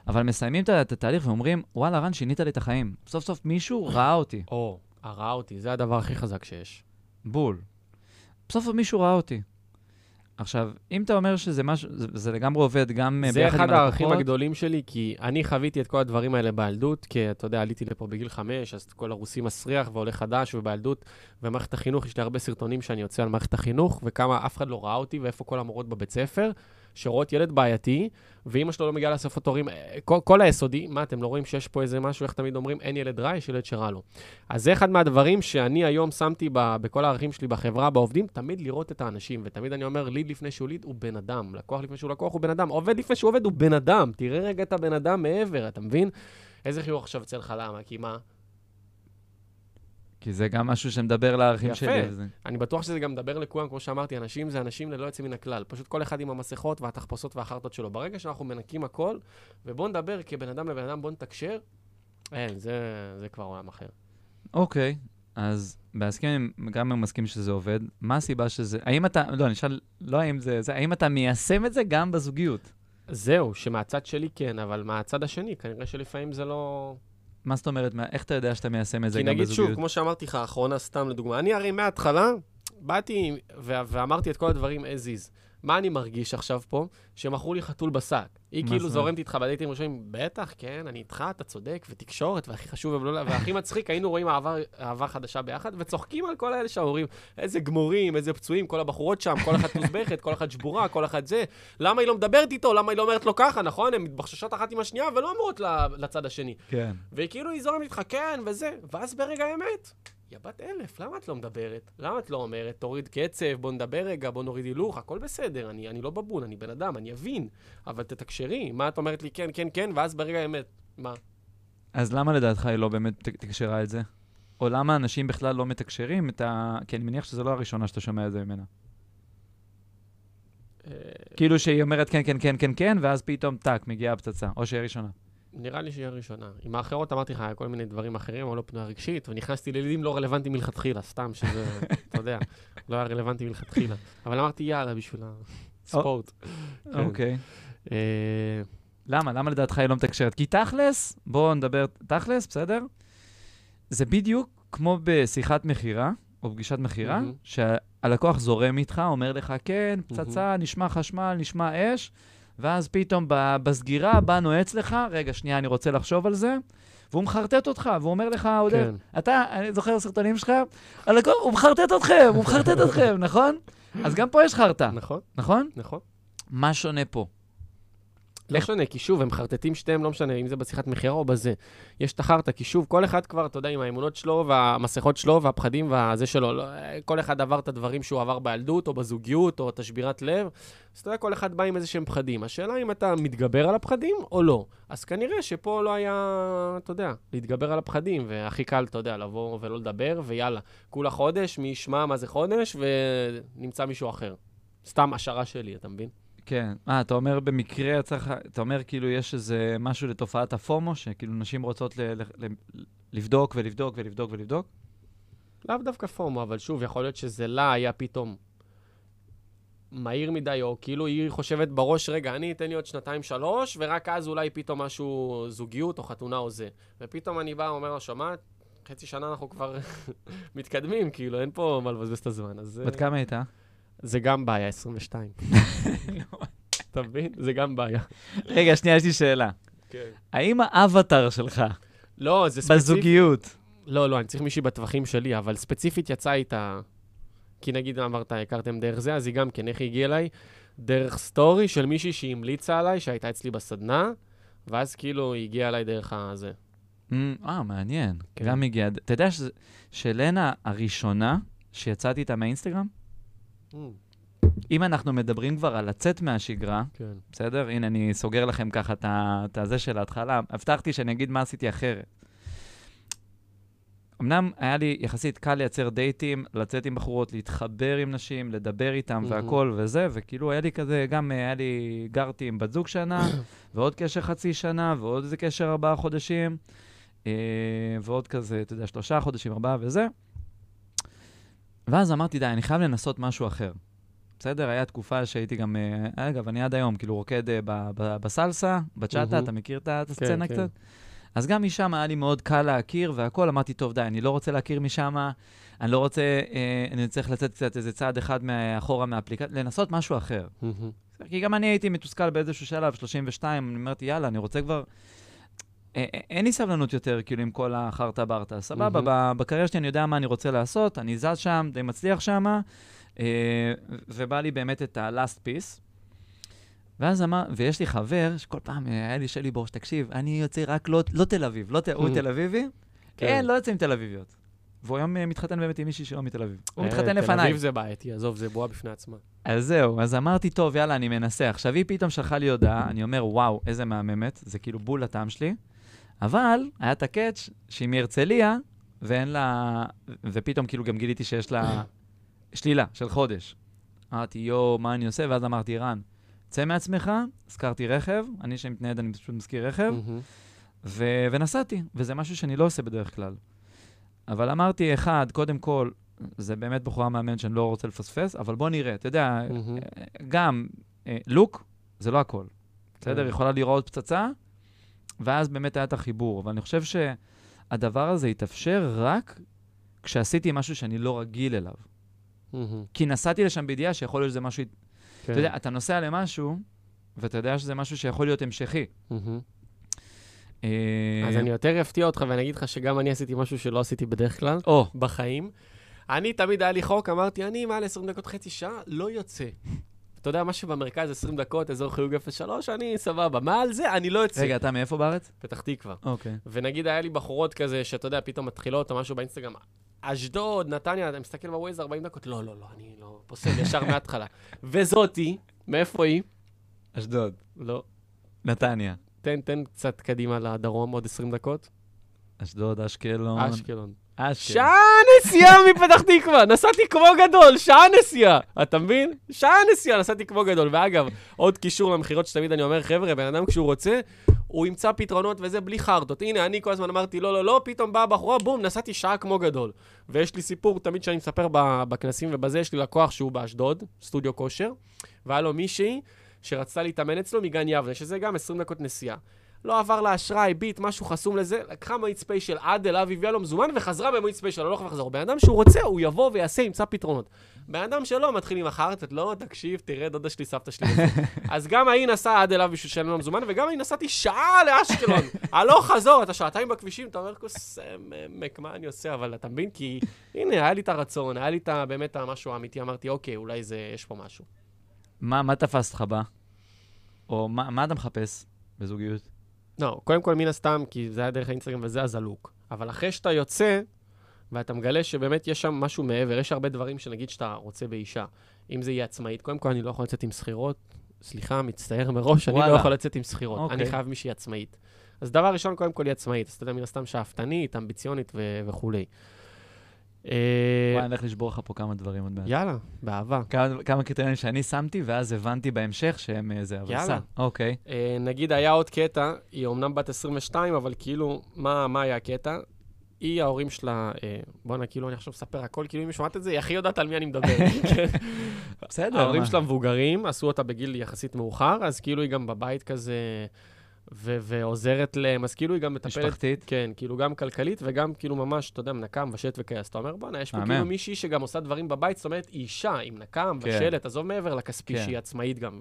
אבל מסיימים את התהליך ואומרים, וואלה, רן, שינית לי את החיים. סוף סוף מישהו ראה אותי. או, ראה אותי, זה הדבר הכי חזק שיש. בול. בסוף מישהו ראה אותי. עכשיו, אם אתה אומר שזה משהו, זה, זה לגמרי עובד גם אה, זה ביחד עם אחד הערכים הלקוחות, הגדולים שלי, כי אני חוויתי את כל הדברים האלה בילדות, כי אתה יודע, עליתי לפה בגיל חמש, אז כל הרוסי מסריח ועולה חדש ובילדות, ומערכת החינוך, יש לי הרבה סרטונים שאני יוצא על מערכת החינוך, וכמה אף אחד לא ראה אותי, ואיפה כל המורות בבית ספר, שרואות ילד בעייתי, ואימא שלו לא מגיעה לאסוף הורים, אה, כל, כל היסודי, מה, אתם לא רואים שיש פה איזה משהו, איך תמיד אומרים, אין ילד רע, יש ילד שרע לו. אז זה אחד מהדברים שאני היום שמתי ב, בכל הערכים שלי בחברה, בעובדים, תמיד לראות את האנשים, ותמיד אני אומר, ליד לפני שהוא ליד הוא בן אדם, לקוח לפני שהוא לקוח הוא בן אדם, עובד לפני שהוא עובד הוא בן אדם, תראה רגע את הבן אדם מעבר, אתה מבין? איזה חיוך עכשיו יוצא לך, למה? כי מה? כי זה גם משהו שמדבר לערכים יפה. שלי. וזה- אני בטוח שזה גם מדבר לכולם, כמו שאמרתי, אנשים זה אנשים ללא יוצא מן הכלל. פשוט כל אחד עם המסכות והתחפושות והחרטות שלו. ברגע שאנחנו מנקים הכל, ובואו נדבר כבן אדם לבן אדם, בואו נתקשר, אין, זה, זה כבר עולם אחר. אוקיי, אז בהסכם, גם אם מסכים שזה עובד, מה הסיבה שזה... האם אתה... לא, אני אשאל, לא האם זה... זה האם אתה מיישם את זה גם בזוגיות? זהו, שמהצד שלי כן, אבל מהצד השני, כנראה שלפעמים זה לא... מה זאת אומרת? מה- איך אתה יודע שאתה מיישם את זה כי גם נגיד בזוגיות? שוב, כמו שאמרתי לך, האחרונה סתם לדוגמה, אני הרי מההתחלה באתי ואמרתי את כל הדברים as is. מה אני מרגיש עכשיו פה? שמכרו לי חתול בשק. היא כאילו זורמת איתך בדייטים ראשונים, בטח, כן, אני איתך, אתה צודק, ותקשורת, והכי חשוב, ולא- והכי מצחיק, היינו רואים אהבה, אהבה חדשה ביחד, וצוחקים על כל האלה שההורים, איזה גמורים, איזה פצועים, כל הבחורות שם, כל אחת מוסבכת, כל אחת שבורה, כל אחת זה. למה היא לא מדברת איתו? למה היא לא אומרת לו ככה, נכון? הן מתבחששות אחת עם השנייה ולא אומרות לצד השני. כן. וכאילו היא זורמת איתך, כן, וזה. ואז ברגע האמת, יא בת אלף, למה את לא מדברת? למה את לא אומרת, תוריד קצב, בוא נדבר רגע, בוא נוריד הילוך, הכל בסדר, אני, אני לא בבון, אני בן אדם, אני אבין, אבל תתקשרי, מה את אומרת לי כן, כן, כן, ואז ברגע האמת, מה? אז למה לדעתך היא לא באמת תקשרה את זה? או למה אנשים בכלל לא מתקשרים את ה... כי אני מניח שזו לא הראשונה שאתה שומע את זה ממנה. אה, כאילו שהיא אומרת כן, כן, כן, כן, כן, ואז פתאום טאק, מגיעה הפצצה. או שהיא ראשונה. נראה לי שהיא הראשונה. עם האחרות אמרתי לך, כל מיני דברים אחרים, אבל לא פנויה רגשית, ונכנסתי ללידים לא רלוונטיים מלכתחילה, סתם שזה, אתה יודע, לא היה רלוונטי מלכתחילה. אבל אמרתי, יאללה, בשביל הספורט. כן. אוקיי. אה, למה? למה לדעתך היא לא מתקשרת? כי תכלס, בואו נדבר תכלס, בסדר? זה בדיוק כמו בשיחת מכירה, או פגישת מכירה. שהלקוח זורם איתך, אומר לך, כן, פצצה, נשמע חשמל, נשמע אש, ואז פתאום בסגירה בא נועץ לך, רגע, שנייה, אני רוצה לחשוב על זה, והוא מחרטט אותך, והוא אומר לך, עודד, כן. אתה, אני זוכר סרטונים שלך, הלקוח, הוא מחרטט אתכם, הוא מחרטט אתכם, נכון? אז גם פה יש חרטא, נכון, נכון? נכון. מה שונה פה? לא משנה, כי שוב, הם מחרטטים שתיהם, לא משנה אם זה בשיחת מכירה או בזה. יש את החרטא, כי שוב, כל אחד כבר, אתה יודע, עם האמונות שלו והמסכות שלו והפחדים והזה שלו, לא, כל אחד עבר את הדברים שהוא עבר בילדות או בזוגיות או את השבירת לב, אז אתה יודע, כל אחד בא עם איזה שהם פחדים. השאלה אם אתה מתגבר על הפחדים או לא. אז כנראה שפה לא היה, אתה יודע, להתגבר על הפחדים, והכי קל, אתה יודע, לבוא ולא לדבר, ויאללה, כולה חודש, מי ישמע מה זה חודש, ונמצא מישהו אחר. סתם השערה שלי, אתה מבין? כן. אה, אתה אומר במקרה לך, אתה אומר כאילו יש איזה משהו לתופעת הפומו, שכאילו נשים רוצות ל- ל- ל- לבדוק ולבדוק ולבדוק ולבדוק? לאו דווקא פומו, אבל שוב, יכול להיות שזה לה היה פתאום מהיר מדי, או כאילו היא חושבת בראש, רגע, אני אתן לי עוד שנתיים-שלוש, ורק אז אולי פתאום משהו, זוגיות או חתונה או זה. ופתאום אני בא ואומר לה, שומעת, חצי שנה אנחנו כבר מתקדמים, כאילו, אין פה מה לבזבז את הזמן. אז אה, בת כמה הייתה? זה גם בעיה, 22. אתה מבין? זה גם בעיה. רגע, שנייה, יש לי שאלה. כן. האם האבטר שלך לא, זה ספציפי. בזוגיות, לא, לא, אני צריך מישהי בטווחים שלי, אבל ספציפית יצא איתה... כי נגיד אמרת, הכרתם דרך זה, אז היא גם כן, איך היא הגיעה אליי? דרך סטורי של מישהי שהמליצה עליי, שהייתה אצלי בסדנה, ואז כאילו היא הגיעה אליי דרך הזה. אה, מעניין. כן. גם הגיע. אתה יודע שלנה הראשונה שיצאתי איתה מהאינסטגרם, אם אנחנו מדברים כבר על לצאת מהשגרה, כן. בסדר? הנה, אני סוגר לכם ככה את הזה של ההתחלה. הבטחתי שאני אגיד מה עשיתי אחרת. אמנם היה לי יחסית קל לייצר דייטים, לצאת עם בחורות, להתחבר עם נשים, לדבר איתם. והכל וזה, וכאילו היה לי כזה, גם היה לי, גרתי עם בת זוג שנה, ועוד קשר חצי שנה, ועוד איזה קשר ארבעה חודשים, אה, ועוד כזה, אתה יודע, שלושה חודשים, ארבעה וזה. ואז אמרתי, די, אני חייב לנסות משהו אחר. בסדר? היה תקופה שהייתי גם, אה, אגב, אני עד היום, כאילו, רוקד אה, ב- ב- בסלסה, בצ'אטה. אתה מכיר את את הסצנה כן. קצת? אז גם משם היה לי מאוד קל להכיר והכל, אמרתי, טוב, די, אני לא רוצה להכיר משם, אני לא רוצה, אה, אני צריך לצאת קצת איזה צעד אחד מאחורה מהאפליקציה, לנסות משהו אחר. כי גם אני הייתי מתוסכל באיזשהו שלב, 32, אני אמרתי, יאללה, אני רוצה כבר... אה, אה, אין לי סבלנות יותר, כאילו, עם כל החרטה ברטה. סבבה. ב- בקריירה שלי אני יודע מה אני רוצה לעשות, אני זז שם, די מצליח שם, אה, ובא לי באמת את ה-last piece. ואז אמר, ויש לי חבר, שכל פעם אה, היה לי שלי בראש, תקשיב, אני יוצא רק לא, לא תל אביב, לא, ת- הוא. תל אביבי? כן. כן, לא יוצא עם תל אביביות. והוא היום מתחתן באמת עם מישהי שלא מתל אביב. הוא מתחתן תל לפניי. אביב זה בעייתי, עזוב, זה בועה בפני עצמה. אז זהו, אז אמרתי, טוב, יאללה, אני מנסה. עכשיו, היא פתאום שלחה לי הודעה, אני אומר, וואו, איזה מהממת, זה כאילו בול לטעם שלי. אבל היה את הקאץ' שהיא מהרצליה, ואין לה... ופתאום כאילו גם גיליתי שיש לה שלילה של חודש. אמרתי, יואו, מה אני עושה? ואז אמרתי, רן, צא מעצמך, הזכרתי רכב, אני שמתנייד, אני פשוט מזכיר רכב, מהמם. ו- ונסעתי, וזה משהו שאני לא עושה בדרך כלל. אבל אמרתי, אחד, קודם כל, זה באמת בחורה מאמנת שאני לא רוצה לפספס, אבל בוא נראה, אתה יודע, מהמם. גם אה, לוק זה לא הכל. בסדר? כן. יכולה להיראות פצצה, ואז באמת היה את החיבור. אבל אני חושב שהדבר הזה התאפשר רק כשעשיתי משהו שאני לא רגיל אליו. כי נסעתי לשם בידיעה שיכול להיות שזה משהו... כן. אתה יודע, אתה נוסע למשהו, ואתה יודע שזה משהו שיכול להיות המשכי. אה, אז אני יותר אפתיע אותך ואני אגיד לך שגם אני עשיתי משהו שלא עשיתי בדרך כלל או, בחיים. אני, תמיד היה לי חוק, אמרתי, אני מעל 20 דקות, חצי שעה, לא יוצא. אתה יודע, מה שבמרכז 20 דקות, אזור חיוג 03, אני סבבה. מעל זה, אני לא יוצא. רגע, אתה מאיפה בארץ? פתח תקווה. אוקיי. ונגיד, היה לי בחורות כזה, שאתה יודע, פתאום מתחילות או משהו באינסטגרם, אשדוד, נתניה, אתה מסתכל בווייז 40 דקות, לא, לא, לא, אני לא פוסל ישר מההתחלה. וזאתי, מאיפה היא? אשדוד. לא. נתניה. תן, תן קצת קדימה לדרום, עוד 20 דקות. אשדוד, אשקלון. אשקלון. אשקלון. שעה נסיעה מפתח תקווה, נסעתי כמו גדול, שעה נסיעה, אתה מבין? שעה נסיעה, נסעתי כמו גדול. ואגב, עוד קישור למכירות שתמיד אני אומר, חבר'ה, בן אדם כשהוא רוצה, הוא ימצא פתרונות וזה בלי חרטות. הנה, אני כל הזמן אמרתי, לא, לא, לא, פתאום באה בחורה, בום, נסעתי שעה כמו גדול. ויש לי סיפור, תמיד שאני מספר בכנסים ובזה, יש לי לקוח שהוא באשדוד, סטודיו כושר, והיה לו מישהי שרצתה להתאמן אצלו מגן יבנה, שזה גם 20 דקות נסיעה. לא עבר לה אשראי, ביט, משהו חסום לזה, לקחה מונית ספיישל עד אליו, הביאה לו מזומן וחזרה במונית ספיישל, לא יכולה לחזור. בן אדם שהוא רוצה, הוא יבוא ויעשה, ימצא פתרונות. בן אדם שלא, מתחיל עם החרטט, לא, תקשיב, תראה, דודה שלי, סבתא שלי. אז גם ההיא נסעה עד אליו בשביל לשלם לו מזומן, וגם אני נסעתי שעה לאשקלון. הלוך חזור, אתה שעתיים בכבישים, אתה אומר, כוס עמק, מה אני עושה? אבל אתה מבין? כי הנה, היה לי את הרצון, היה לי את באמת המשהו האמיתי, אמרתי, אוקיי, אולי זה, יש פה משהו. מה מה תפס אותך בה? או מה מה אתה מחפש בזוגיות? לא, קודם כל, מן הסתם, כי זה היה דרך האינסטגרם וזה, אז הלוק. אבל אחרי שאתה יוצא, ואתה מגלה שבאמת יש שם משהו מעבר, יש הרבה דברים שנגיד שאתה רוצה באישה. אם זה יהיה עצמאית, קודם כל, אני לא יכול לצאת עם שכירות. סליחה, מצטער מראש, אני לא וואלה. יכול לצאת עם שכירות. אוקיי. אני חייב מישהי עצמאית. אז דבר ראשון, קודם כל, היא עצמאית. אז אתה יודע, מן הסתם שאפתנית, אמביציונית ו- וכולי. אה, וואי, אני הולך לשבור לך פה כמה דברים עוד מעט. יאללה, באהבה. כמה, כמה קריטריונים שאני שמתי, ואז הבנתי בהמשך שהם אה, זה, אבל יאללה. אוקיי. אה, נגיד היה עוד קטע, היא אומנם בת 22, אבל כאילו, מה, מה היה הקטע? היא, ההורים שלה, אה, בואנה, כאילו, אני עכשיו מספר הכל, כאילו, אם היא שומעת את זה, היא הכי יודעת על מי אני מדבר. כן. בסדר. ההורים? שלה מבוגרים, עשו אותה בגיל יחסית מאוחר, אז כאילו היא גם בבית כזה, ו- ועוזרת להם, אז כאילו היא גם מטפלת... משפחתית. כן, כאילו גם כלכלית וגם כאילו ממש, אתה יודע, מנקה, מבשלת וכאלה. אז אתה אומר, בואנה, יש פה. כאילו מישהי שגם עושה דברים בבית, זאת אומרת, היא אישה עם נקה, כן. עזוב מעבר לכספי, כן. שהיא עצמאית גם.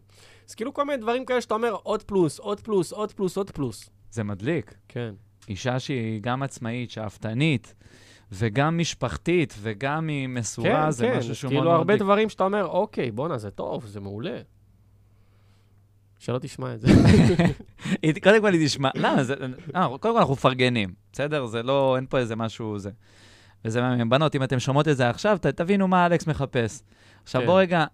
אז כאילו כל מיני דברים כאלה שאתה אומר, עוד פלוס, עוד פלוס, עוד פלוס, עוד פלוס. זה מדליק. כן. אישה שהיא גם עצמאית, שאפתנית, וגם משפחתית, וגם היא מסורה, כן, זה כן, משהו שהוא כאילו מאוד מאוד הרבה מדליק. דברים שאתה אומר, אוקיי, בואנה, זה טוב, זה מעולה. שלא תשמע את זה. קודם כל היא תשמע, למה זה, אה, קודם כל אנחנו מפרגנים, בסדר? זה לא, אין פה איזה משהו זה. וזה מעניין. בנות, אם אתם שומעות את זה עכשיו, ת, תבינו מה אלכס מחפש. עכשיו כן. בוא רגע,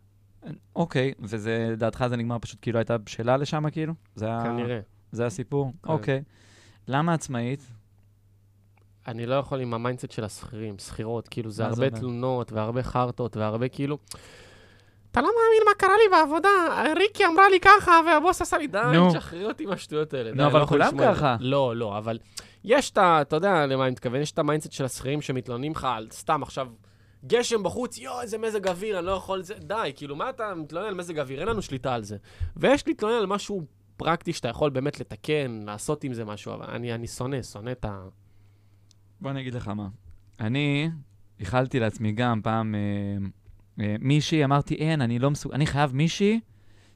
אוקיי, וזה, לדעתך זה נגמר פשוט כאילו הייתה בשלה לשם כאילו? זה, ה- כנראה. זה הסיפור? כן. אוקיי. למה עצמאית? אני לא יכול עם ה mindset של השכירים, שכירות, כאילו זה הרבה? תלונות והרבה חרטות והרבה כאילו... אתה לא מאמין מה קרה לי בעבודה, ריקי אמרה לי ככה והבוס עשה לי די. תשחררי אותי מהשטויות האלה. די, נו, אבל לא כולם. ככה. לא, לא, אבל יש את ה... אתה יודע למה אני מתכוון, יש את ה mindset של השכירים שמתלוננים לך על סתם עכשיו גשם בחוץ, יואו, איזה מזג אוויר, אני לא יכול... זה... די, כאילו, מה אתה מתלונן על מזג אוויר? אין לנו שליטה על זה. ויש להתלונן על משהו פרקטי שאתה יכול באמת לתקן, לעשות עם זה משהו, אבל אני, אני שונא, שונא את ה... בוא אני אגיד לך מה. אני איחלתי לעצמי גם פעם אה, מישהי, אמרתי, אין, אני לא מסוגל, אני חייב מישהי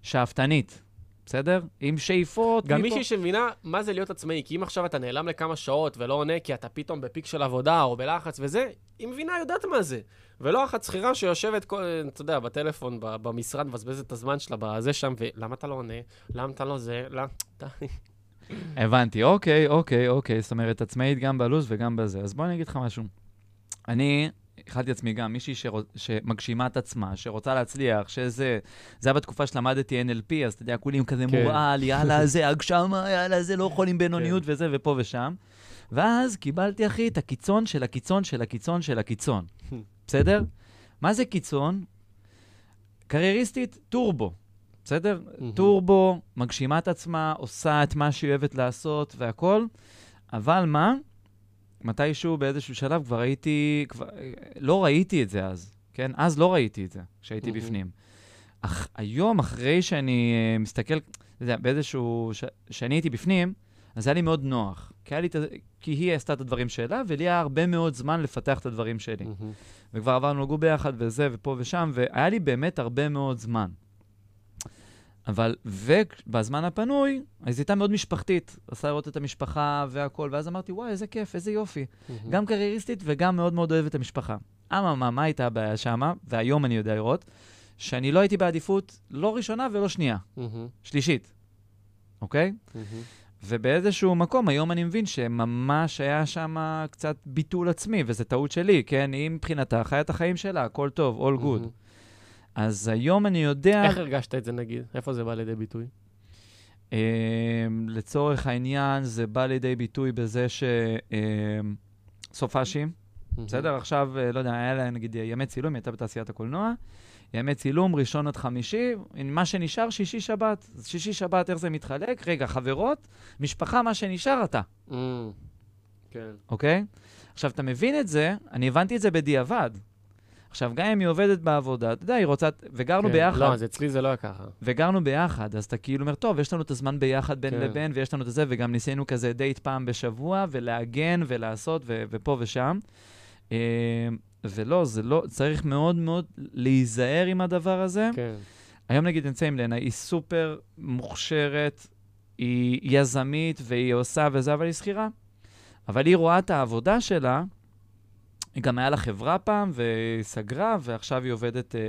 שאפתנית, בסדר? עם שאיפות. גם מישהי שמבינה מה זה להיות עצמאי, כי אם עכשיו אתה נעלם לכמה שעות ולא עונה כי אתה פתאום בפיק של עבודה או בלחץ וזה, היא מבינה, יודעת מה זה. ולא אחת שכירה שיושבת, כל- אתה יודע, בטלפון, במשרד, מבזבזת את הזמן שלה בזה שם, ולמה אתה לא עונה? למה אתה לא זה? למה? הבנתי, אוקיי, אוקיי, אוקיי. זאת אומרת, עצמאית גם בלו"ז וגם בזה. אז בוא אני אגיד לך משהו. אני איחלתי לעצמי גם מישהי שרוצ... שמגשימה את עצמה, שרוצה להצליח, שזה... זה היה בתקופה שלמדתי NLP, אז אתה יודע, כולים כזה כן. מורעל, יאללה, זה הגשמה, יאללה, זה לא חולים בינוניות כן. וזה, ופה ושם. ואז קיבלתי, אחי, את הקיצון של הקיצון של הקיצון של הקיצון. בסדר? מה זה קיצון? קרייריסטית, טורבו. בסדר? טורבו, מגשימה את עצמה, עושה את מה שהיא אוהבת לעשות והכול, אבל מה? מתישהו באיזשהו שלב כבר הייתי, כבר, לא ראיתי את זה אז, כן? אז לא ראיתי את זה, כשהייתי מהמם. בפנים. אך היום, אחרי שאני אה, מסתכל, אתה יודע, באיזשהו, ש... שאני הייתי בפנים, אז היה לי מאוד נוח. כי, היה לי כי היא עשתה את הדברים שלה, ולי היה הרבה מאוד זמן לפתח את הדברים שלי. מהמם. וכבר עברנו לגור ביחד וזה, ופה ושם, והיה לי באמת הרבה מאוד זמן. אבל, ובזמן הפנוי, אז הייתה מאוד משפחתית. עשה לראות את המשפחה והכול, ואז אמרתי, וואי, איזה כיף, איזה יופי. מהמם. גם קרייריסטית וגם מאוד מאוד אוהבת את המשפחה. אממה, מה הייתה הבעיה שמה, והיום אני יודע לראות, שאני לא הייתי בעדיפות לא ראשונה ולא שנייה, מהמם. שלישית, אוקיי? מהמם. ובאיזשהו מקום, היום אני מבין שממש היה שם קצת ביטול עצמי, וזו טעות שלי, כן? היא מבחינתה חיה את החיים שלה, הכל טוב, all good. מהמם. אז היום אני יודע, איך הרגשת את זה נגיד? איפה זה בא לידי ביטוי? אה, לצורך העניין, זה בא לידי ביטוי בזה ש... אה, סופאשים, בסדר? עכשיו, אה, לא יודע, היה לה נגיד ימי צילום, היא הייתה בתעשיית הקולנוע, ימי צילום, ראשון עד חמישי, מה שנשאר, שישי-שבת. אז שישי-שבת, איך זה מתחלק? רגע, חברות, משפחה, מה שנשאר אתה. מהמם. כן. אוקיי? עכשיו, אתה מבין את זה, אני הבנתי את זה בדיעבד. עכשיו, גם אם היא עובדת בעבודה, אתה יודע, היא רוצה, וגרנו כן. ביחד, לא, אז אצלי זה לא היה ככה. וגרנו ביחד, אז אתה כאילו אומר, טוב, יש לנו את הזמן ביחד בין כן. לבין, ויש לנו את זה, וגם ניסינו כזה דייט פעם בשבוע, ולהגן ולעשות, ו- ופה ושם. אה, ולא, זה לא, צריך מאוד מאוד להיזהר עם הדבר הזה. כן. היום נגיד נמצא עם לנה, היא סופר מוכשרת, היא יזמית והיא עושה וזה, אבל היא שכירה. אבל היא רואה את העבודה שלה, היא גם היה לה חברה פעם, והיא סגרה, ועכשיו היא עובדת אה, אה,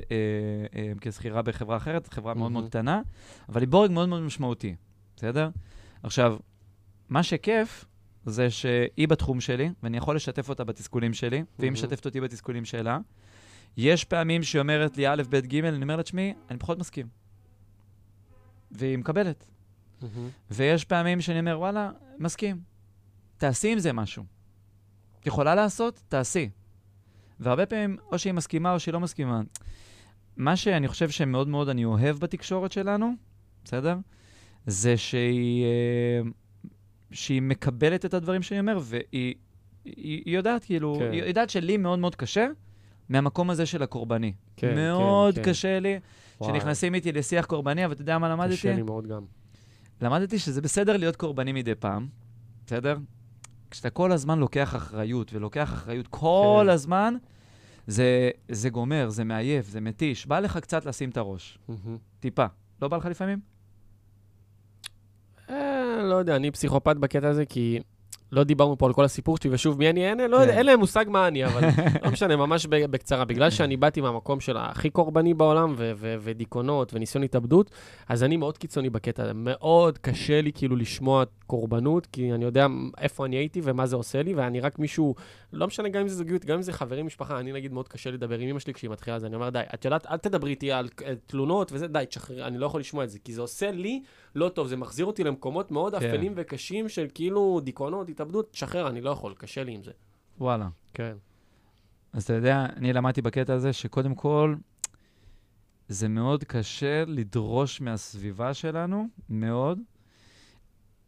אה, כשכירה בחברה אחרת, חברה מאוד מאוד. קטנה, אבל היא בורג מאוד מאוד משמעותי, בסדר? עכשיו, מה שכיף, זה שהיא בתחום שלי, ואני יכול לשתף אותה בתסכולים שלי, והיא. משתפת אותי בתסכולים שלה. יש פעמים שהיא אומרת לי א', ב', ג', אני אומר לה, תשמעי, אני פחות מסכים. והיא מקבלת. ויש פעמים שאני אומר, וואלה, מסכים. תעשי עם זה משהו. את יכולה לעשות? תעשי. והרבה פעמים, או שהיא מסכימה או שהיא לא מסכימה. מה שאני חושב שמאוד מאוד אני אוהב בתקשורת שלנו, בסדר? זה שהיא, אה, שהיא מקבלת את הדברים שאני אומר, והיא היא, היא יודעת, כאילו, כן. היא יודעת שלי מאוד מאוד קשה מהמקום הזה של הקורבני. כן, מאוד כן, כן. קשה לי וואי, שנכנסים איתי לשיח קורבני, אבל אתה יודע מה למדתי? קשה לי מאוד גם. למדתי שזה בסדר להיות קורבני מדי פעם, בסדר? כשאתה כל הזמן לוקח אחריות, ולוקח אחריות כל כן. הזמן, זה, זה גומר, זה מעייף, זה מתיש. בא לך קצת לשים את הראש, מהמם. טיפה. לא בא לך לפעמים? אה, לא יודע, אני פסיכופת בקטע הזה, כי לא דיברנו פה על כל הסיפור שלי, ושוב, מי אני? אין, לא כן. אין להם מושג מה אני, אבל לא משנה, ממש בקצרה. בגלל שאני באתי מהמקום של הכי קורבני בעולם, ו- ו- ודיכאונות וניסיון התאבדות, אז אני מאוד קיצוני בקטע הזה. מאוד קשה לי כאילו לשמוע קורבנות, כי אני יודע איפה אני הייתי ומה זה עושה לי, ואני רק מישהו, לא משנה גם אם זה זוגיות, גם אם זה חברים, משפחה, אני נגיד מאוד קשה לדבר עם אמא שלי כשהיא מתחילה, אז אני אומר, די, את יודעת, אל תדברי איתי על אה, תלונות וזה, די, תשחררי, אני לא יכול לשמוע את זה, כי זה עושה לי לא טוב, זה מחזיר אותי למקומות מאוד כן. אפלים וקשים של כאילו דיכאונות, התאבדות, תשחרר, אני לא יכול, קשה לי עם זה. וואלה. כן. אז אתה יודע, אני למדתי בקטע הזה שקודם כל, זה מאוד קשה לדרוש מהסביבה שלנו, מאוד,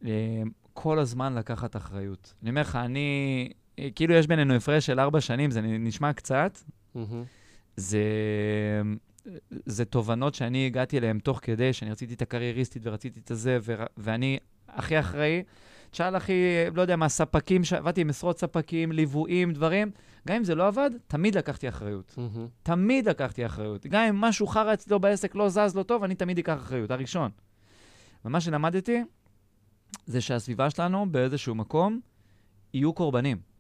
אה, כל הזמן לקחת אחריות. אני אומר לך, אני, כאילו יש בינינו הפרש של ארבע שנים, זה נשמע קצת, מהמם. זה, זה תובנות שאני הגעתי אליהן תוך כדי, שאני רציתי את הקרייריסטית ורציתי את הזה, ו, ואני הכי אחראי. תשאל הכי, לא יודע מה, ספקים, עבדתי עם עשרות ספקים, ליוויים, דברים. גם אם זה לא עבד, תמיד לקחתי אחריות. מהמם. תמיד לקחתי אחריות. גם אם משהו חרא אצלו בעסק לא זז לא טוב, אני תמיד אקח אחריות, הראשון. ומה שלמדתי, זה שהסביבה שלנו באיזשהו מקום יהיו קורבנים.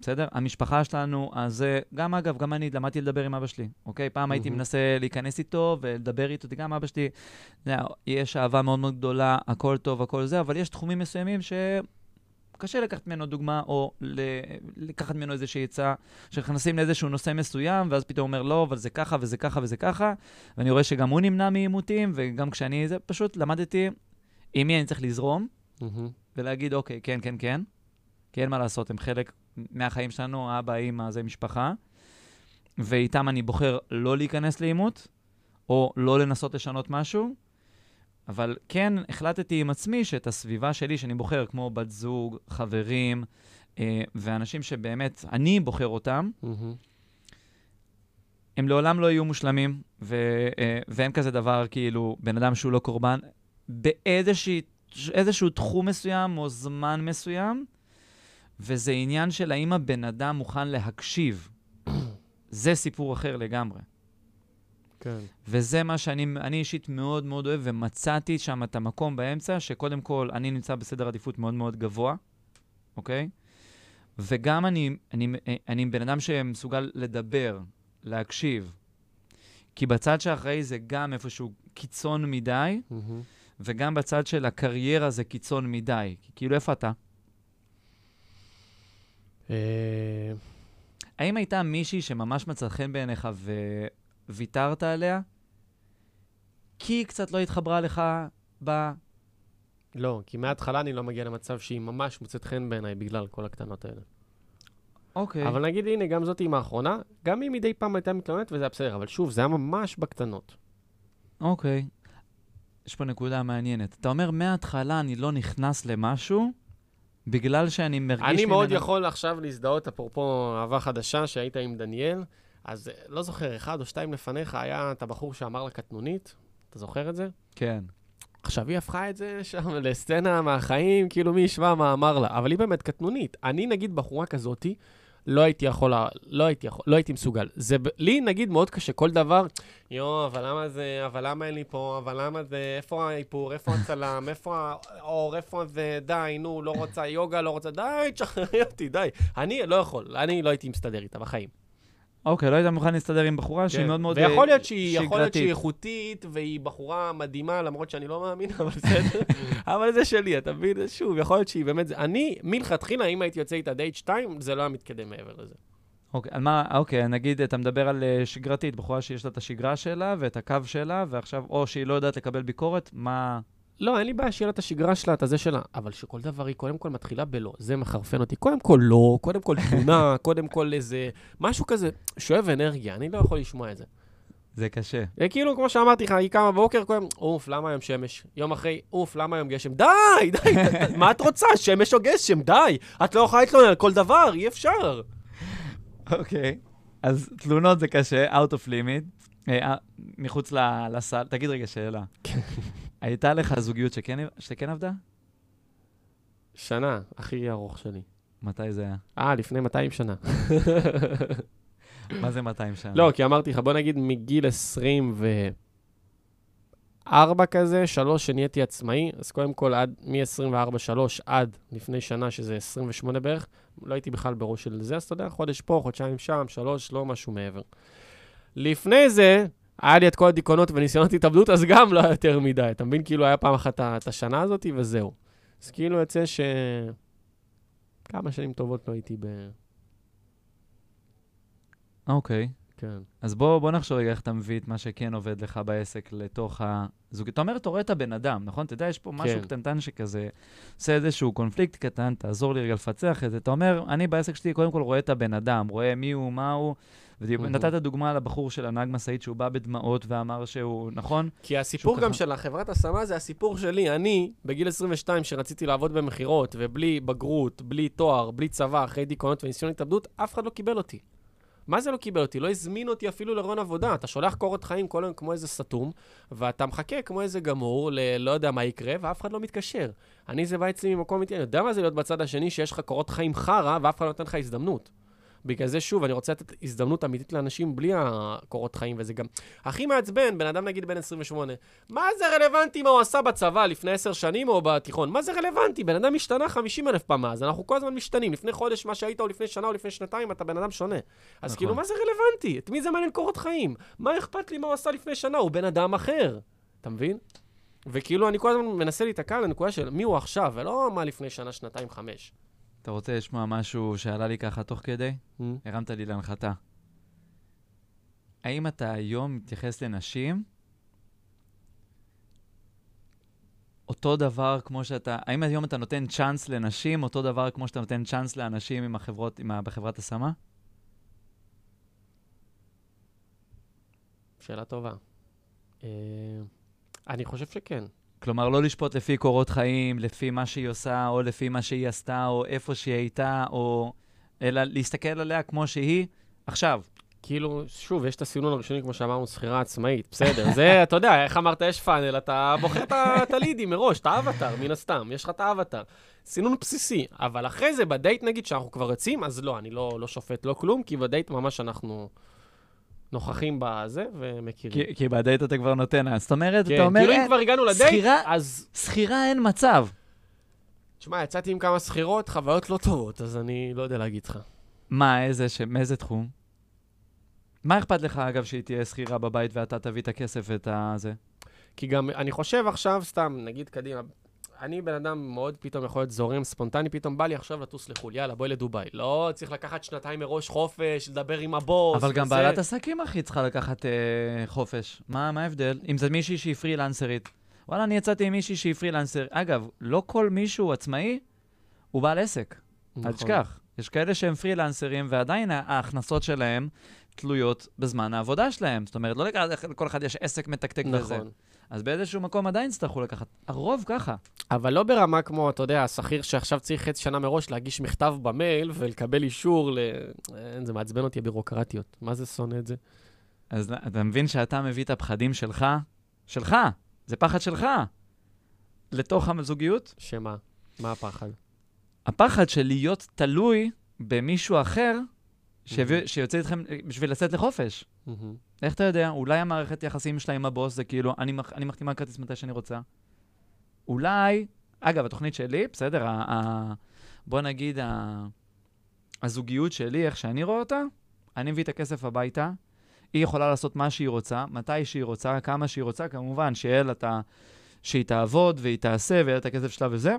בסדר? המשפחה שלנו, אז זה, גם אגב, גם אני למדתי לדבר עם אבא שלי, אוקיי? פעם הייתי. מנסה להיכנס איתו ולדבר איתו, גם אבא שלי, יש אהבה מאוד מאוד גדולה, הכל טוב, הכל זה, אבל יש תחומים מסוימים שקשה לקחת ממנו דוגמה, או ל... לקחת ממנו איזושהי עצה, שנכנסים לאיזשהו נושא מסוים, ואז פתאום אומר, לא, אבל זה ככה וזה ככה וזה ככה, ואני רואה שגם הוא נמנע מעימותים, וגם כשאני, זה פשוט למדתי עם מי אני צריך לזרום, מהמם. ולהגיד, אוקיי, כן, כן, כן, כי אין מה לעשות, הם חלק מהחיים שלנו, אבא, אימא, זה משפחה, ואיתם אני בוחר לא להיכנס לעימות, או לא לנסות לשנות משהו, אבל כן החלטתי עם עצמי שאת הסביבה שלי, שאני בוחר, כמו בת זוג, חברים, אה, ואנשים שבאמת אני בוחר אותם, מהמם. הם לעולם לא יהיו מושלמים, ו, אה, ואין כזה דבר כאילו בן אדם שהוא לא קורבן. באיזשהו תחום מסוים או זמן מסוים, וזה עניין של האם הבן אדם מוכן להקשיב. זה סיפור אחר לגמרי. כן. וזה מה שאני אני אישית מאוד מאוד אוהב, ומצאתי שם את המקום באמצע, שקודם כל, אני נמצא בסדר עדיפות מאוד מאוד גבוה, אוקיי? וגם אני, אני, אני בן אדם שמסוגל לדבר, להקשיב. כי בצד שאחראי זה גם איפשהו קיצון מדי, מהמם. וגם בצד של הקריירה זה קיצון מדי. כי כאילו, איפה אתה? אה, האם הייתה מישהי שממש מצא חן בעיניך וויתרת עליה? כי היא קצת לא התחברה לך ב... לא, כי מההתחלה אני לא מגיע למצב שהיא ממש מוצאת חן בעיניי בגלל כל הקטנות האלה. אוקיי. אבל נגיד, הנה, גם זאת עם האחרונה, גם היא מדי פעם הייתה מתלוננת וזה היה בסדר, אבל שוב, זה היה ממש בקטנות. אוקיי. יש פה נקודה מעניינת. אתה אומר, מההתחלה אני לא נכנס למשהו, בגלל שאני מרגיש... אני מאוד ממנה- יכול עכשיו להזדהות, אפרופו אהבה חדשה, שהיית עם דניאל, אז אה, לא זוכר, אחד או שתיים לפניך היה את הבחור שאמר לה קטנונית, אתה זוכר את זה? כן. עכשיו, היא הפכה את זה שם לסצנה מהחיים, כאילו מי ישמע מה אמר לה, אבל היא באמת קטנונית. אני, נגיד, בחורה כזאתי, לא הייתי יכול, לא הייתי יכול, לא הייתי מסוגל. זה, לי, נגיד, מאוד קשה, כל דבר, יואו, אבל למה זה, אבל למה אין לי פה, אבל למה זה, איפה האיפור, איפה הצלם, איפה האור, איפה זה, די, נו, לא רוצה יוגה, לא רוצה, די, תשחררי אותי, די. אני לא יכול, אני לא הייתי מסתדר איתה בחיים. אוקיי, לא היית מוכן להסתדר עם בחורה שהיא כן. מאוד מאוד ויכול אה, להיות שהיא, יכול להיות. שהיא איכותית, והיא בחורה מדהימה, למרות שאני לא מאמין, אבל בסדר. אבל זה שלי, אתה מבין? שוב, יכול להיות שהיא באמת... אני, מלכתחילה, אם הייתי יוצא איתה דייט 2, זה לא היה מתקדם מעבר לזה. אוקיי, על מה, אוקיי, נגיד, אתה מדבר על אה, שגרתית, בחורה שיש לה את השגרה שלה ואת הקו שלה, ועכשיו, או שהיא לא יודעת לקבל ביקורת, מה... לא, אין לי בעיה שיהיה לה את השגרה שלה, את הזה שלה, אבל שכל דבר היא קודם כל מתחילה בלא, זה מחרפן אותי. קודם כל לא, קודם כל תמונה, קודם כל איזה... משהו כזה, שואב אנרגיה, אני לא יכול לשמוע את זה. זה קשה. זה כאילו, כמו שאמרתי לך, היא קמה בבוקר, קודם, אוף, למה היום שמש? יום אחרי, אוף, למה היום גשם? די, די, מה את רוצה? שמש או גשם? די. את לא יכולה להתלונן על כל דבר, אי אפשר. אוקיי. אז תלונות זה קשה, out of limit, אה, אה, מחוץ לסל. תגיד רגע שאלה. הייתה לך זוגיות שכן, שכן עבדה? שנה, הכי ארוך שלי. מתי זה היה? אה, לפני 200 שנה. מה זה 200 שנה? לא, כי אמרתי לך, בוא נגיד מגיל 24 כזה, שלוש שנהייתי עצמאי, אז קודם כל, עד מ-24-3 עד לפני שנה, שזה 28 בערך, לא הייתי בכלל בראש של זה, אז אתה יודע, חודש פה, חודשיים שם, שלוש, לא משהו מעבר. לפני זה, היה לי את כל הדיכאונות וניסיונות התאבדות, אז גם לא היה יותר מדי. אתה מבין? כאילו, היה פעם אחת את השנה הזאת, וזהו. אז כאילו יוצא ש... כמה שנים טובות לא הייתי ב... אוקיי. כן. אז בוא, בוא נחשוב רגע איך אתה מביא את מה שכן עובד לך בעסק לתוך הזוגיות. אתה אומר, אתה רואה את הבן אדם, נכון? אתה יודע, יש פה משהו כן. קטנטן שכזה, עושה איזשהו קונפליקט קטן, תעזור לי רגע לפצח את זה. אתה אומר, אני בעסק שלי קודם כל רואה את הבן אדם, רואה מי הוא, מה הוא. ונתת דוגמה על הבחור של הנהג משאית שהוא בא בדמעות ואמר שהוא, נכון? כי הסיפור גם ככה- של החברת השמה זה הסיפור שלי. אני, בגיל 22, שרציתי לעבוד במכירות, ובלי בגרות, בלי תואר, בלי צבא, אחרי דיכאונות וניסיון התאבדות, אף אחד לא קיבל אותי. מה זה לא קיבל אותי? לא הזמין אותי אפילו לרעיון עבודה. אתה שולח קורות חיים כל היום כמו איזה סתום, ואתה מחכה כמו איזה גמור ללא יודע מה יקרה, ואף אחד לא מתקשר. אני זה בא אצלי ממקום אמיתי, אני יודע מה זה להיות בצד השני, שיש לך קורות חיים חרא, ואף אחד לא נותן לך הזדמנות. בגלל זה, שוב, אני רוצה לתת הזדמנות אמיתית לאנשים בלי הקורות חיים, וזה גם... הכי מעצבן, בן אדם נגיד בן 28, מה זה רלוונטי מה הוא עשה בצבא לפני עשר שנים או בתיכון? מה זה רלוונטי? בן אדם השתנה 50 אלף פעם מאז, אנחנו כל הזמן משתנים. לפני חודש מה שהיית, או לפני שנה, או לפני שנתיים, אתה בן אדם שונה. אז נכון. כאילו, מה זה רלוונטי? את מי זה מעניין קורות חיים? מה אכפת לי מה הוא עשה לפני שנה? הוא בן אדם אחר. אתה מבין? וכאילו, אני כל הזמן מנסה להיתקע לנקודה של מי הוא עכשיו, ולא מה לפני שנה, שנתיים, חמש. אתה רוצה לשמוע משהו שעלה לי ככה תוך כדי? הרמת לי להנחתה. האם אתה היום מתייחס לנשים אותו דבר כמו שאתה, האם היום אתה נותן צ'אנס לנשים אותו דבר כמו שאתה נותן צ'אנס לאנשים עם החברות, עם ה, בחברת השמה? שאלה טובה. אה, אני חושב שכן. כלומר, לא לשפוט לפי קורות חיים, לפי מה שהיא עושה, או לפי מה שהיא עשתה, או איפה שהיא הייתה, או... אלא להסתכל עליה כמו שהיא עכשיו. כאילו, שוב, יש את הסינון הראשוני, כמו שאמרנו, שכירה עצמאית. בסדר, זה, אתה יודע, איך אמרת, יש פאנל, אתה בוחר את הלידים מראש, את האבטר, מן הסתם, יש לך את האבטר. סינון בסיסי. אבל אחרי זה, בדייט, נגיד, שאנחנו כבר יוצאים, אז לא, אני לא, לא שופט, לא כלום, כי בדייט ממש אנחנו נוכחים בזה ומכירים. כי, כי בדייט אתה כבר נותן, אז זאת אומרת, כן, אתה אומר, כאילו, אם אין, כבר הגענו לדייט, שכירה- אז... שכירה אין מצב. תשמע, יצאתי עם כמה שכירות, חוויות לא טובות, אז אני לא יודע להגיד לך. מה, איזה, ש... מאיזה תחום? מה אכפת לך, אגב, שהיא תהיה שכירה בבית ואתה תביא את הכסף ואת הזה? כי גם, אני חושב עכשיו, סתם, נגיד קדימה, אני בן אדם מאוד פתאום יכול להיות זורם, ספונטני, פתאום בא לי עכשיו לטוס לחו"ל, יאללה, בואי לדובאי. לא צריך לקחת שנתיים מראש חופש, לדבר עם הבוס. אבל גם וזה. בעלת עסקים, אחי, צריכה לקחת אה, חופש. מה, מה ההבדל? אם זה מישהי שהיא פרילנסרית. וואלה, אני יצאתי עם מישהי שהיא פרילנסר. אגב, לא כל מישהו עצמאי הוא בעל עסק. נכון. אל תשכח. יש כאלה שהם פרילנסרים, ועדיין ההכנסות שלהם תלויות בזמן העבודה שלהם. זאת אומרת, לא לכל אחד יש עסק מתקתק וזה. נכון. אז באיזשהו מקום עדיין יצטרכו לקחת. הרוב ככה. אבל לא ברמה כמו, אתה יודע, השכיר שעכשיו צריך חצי שנה מראש להגיש מכתב במייל ולקבל אישור ל... אין, זה מעצבן אותי הבירוקרטיות. מה זה שונא את זה? אז אתה מבין שאתה מביא את הפחדים שלך, שלך, זה פחד שלך, לתוך הזוגיות? שמה? מה הפחד? הפחד של להיות תלוי במישהו אחר שיביא. שיוצא איתכם אה, בשביל לצאת לחופש. מהמם. איך אתה יודע? אולי המערכת יחסים שלה עם הבוס זה כאילו, אני, מח, אני מחתימה כרטיס מתי שאני רוצה. אולי, אגב, התוכנית שלי, בסדר, ה, ה, בוא נגיד, ה, הזוגיות שלי, איך שאני רואה אותה, אני מביא את הכסף הביתה, היא יכולה לעשות מה שהיא רוצה, מתי שהיא רוצה, כמה שהיא רוצה, כמובן, שיהיה לה את ה... שהיא תעבוד והיא תעשה ויהיה לה את הכסף שלה וזה,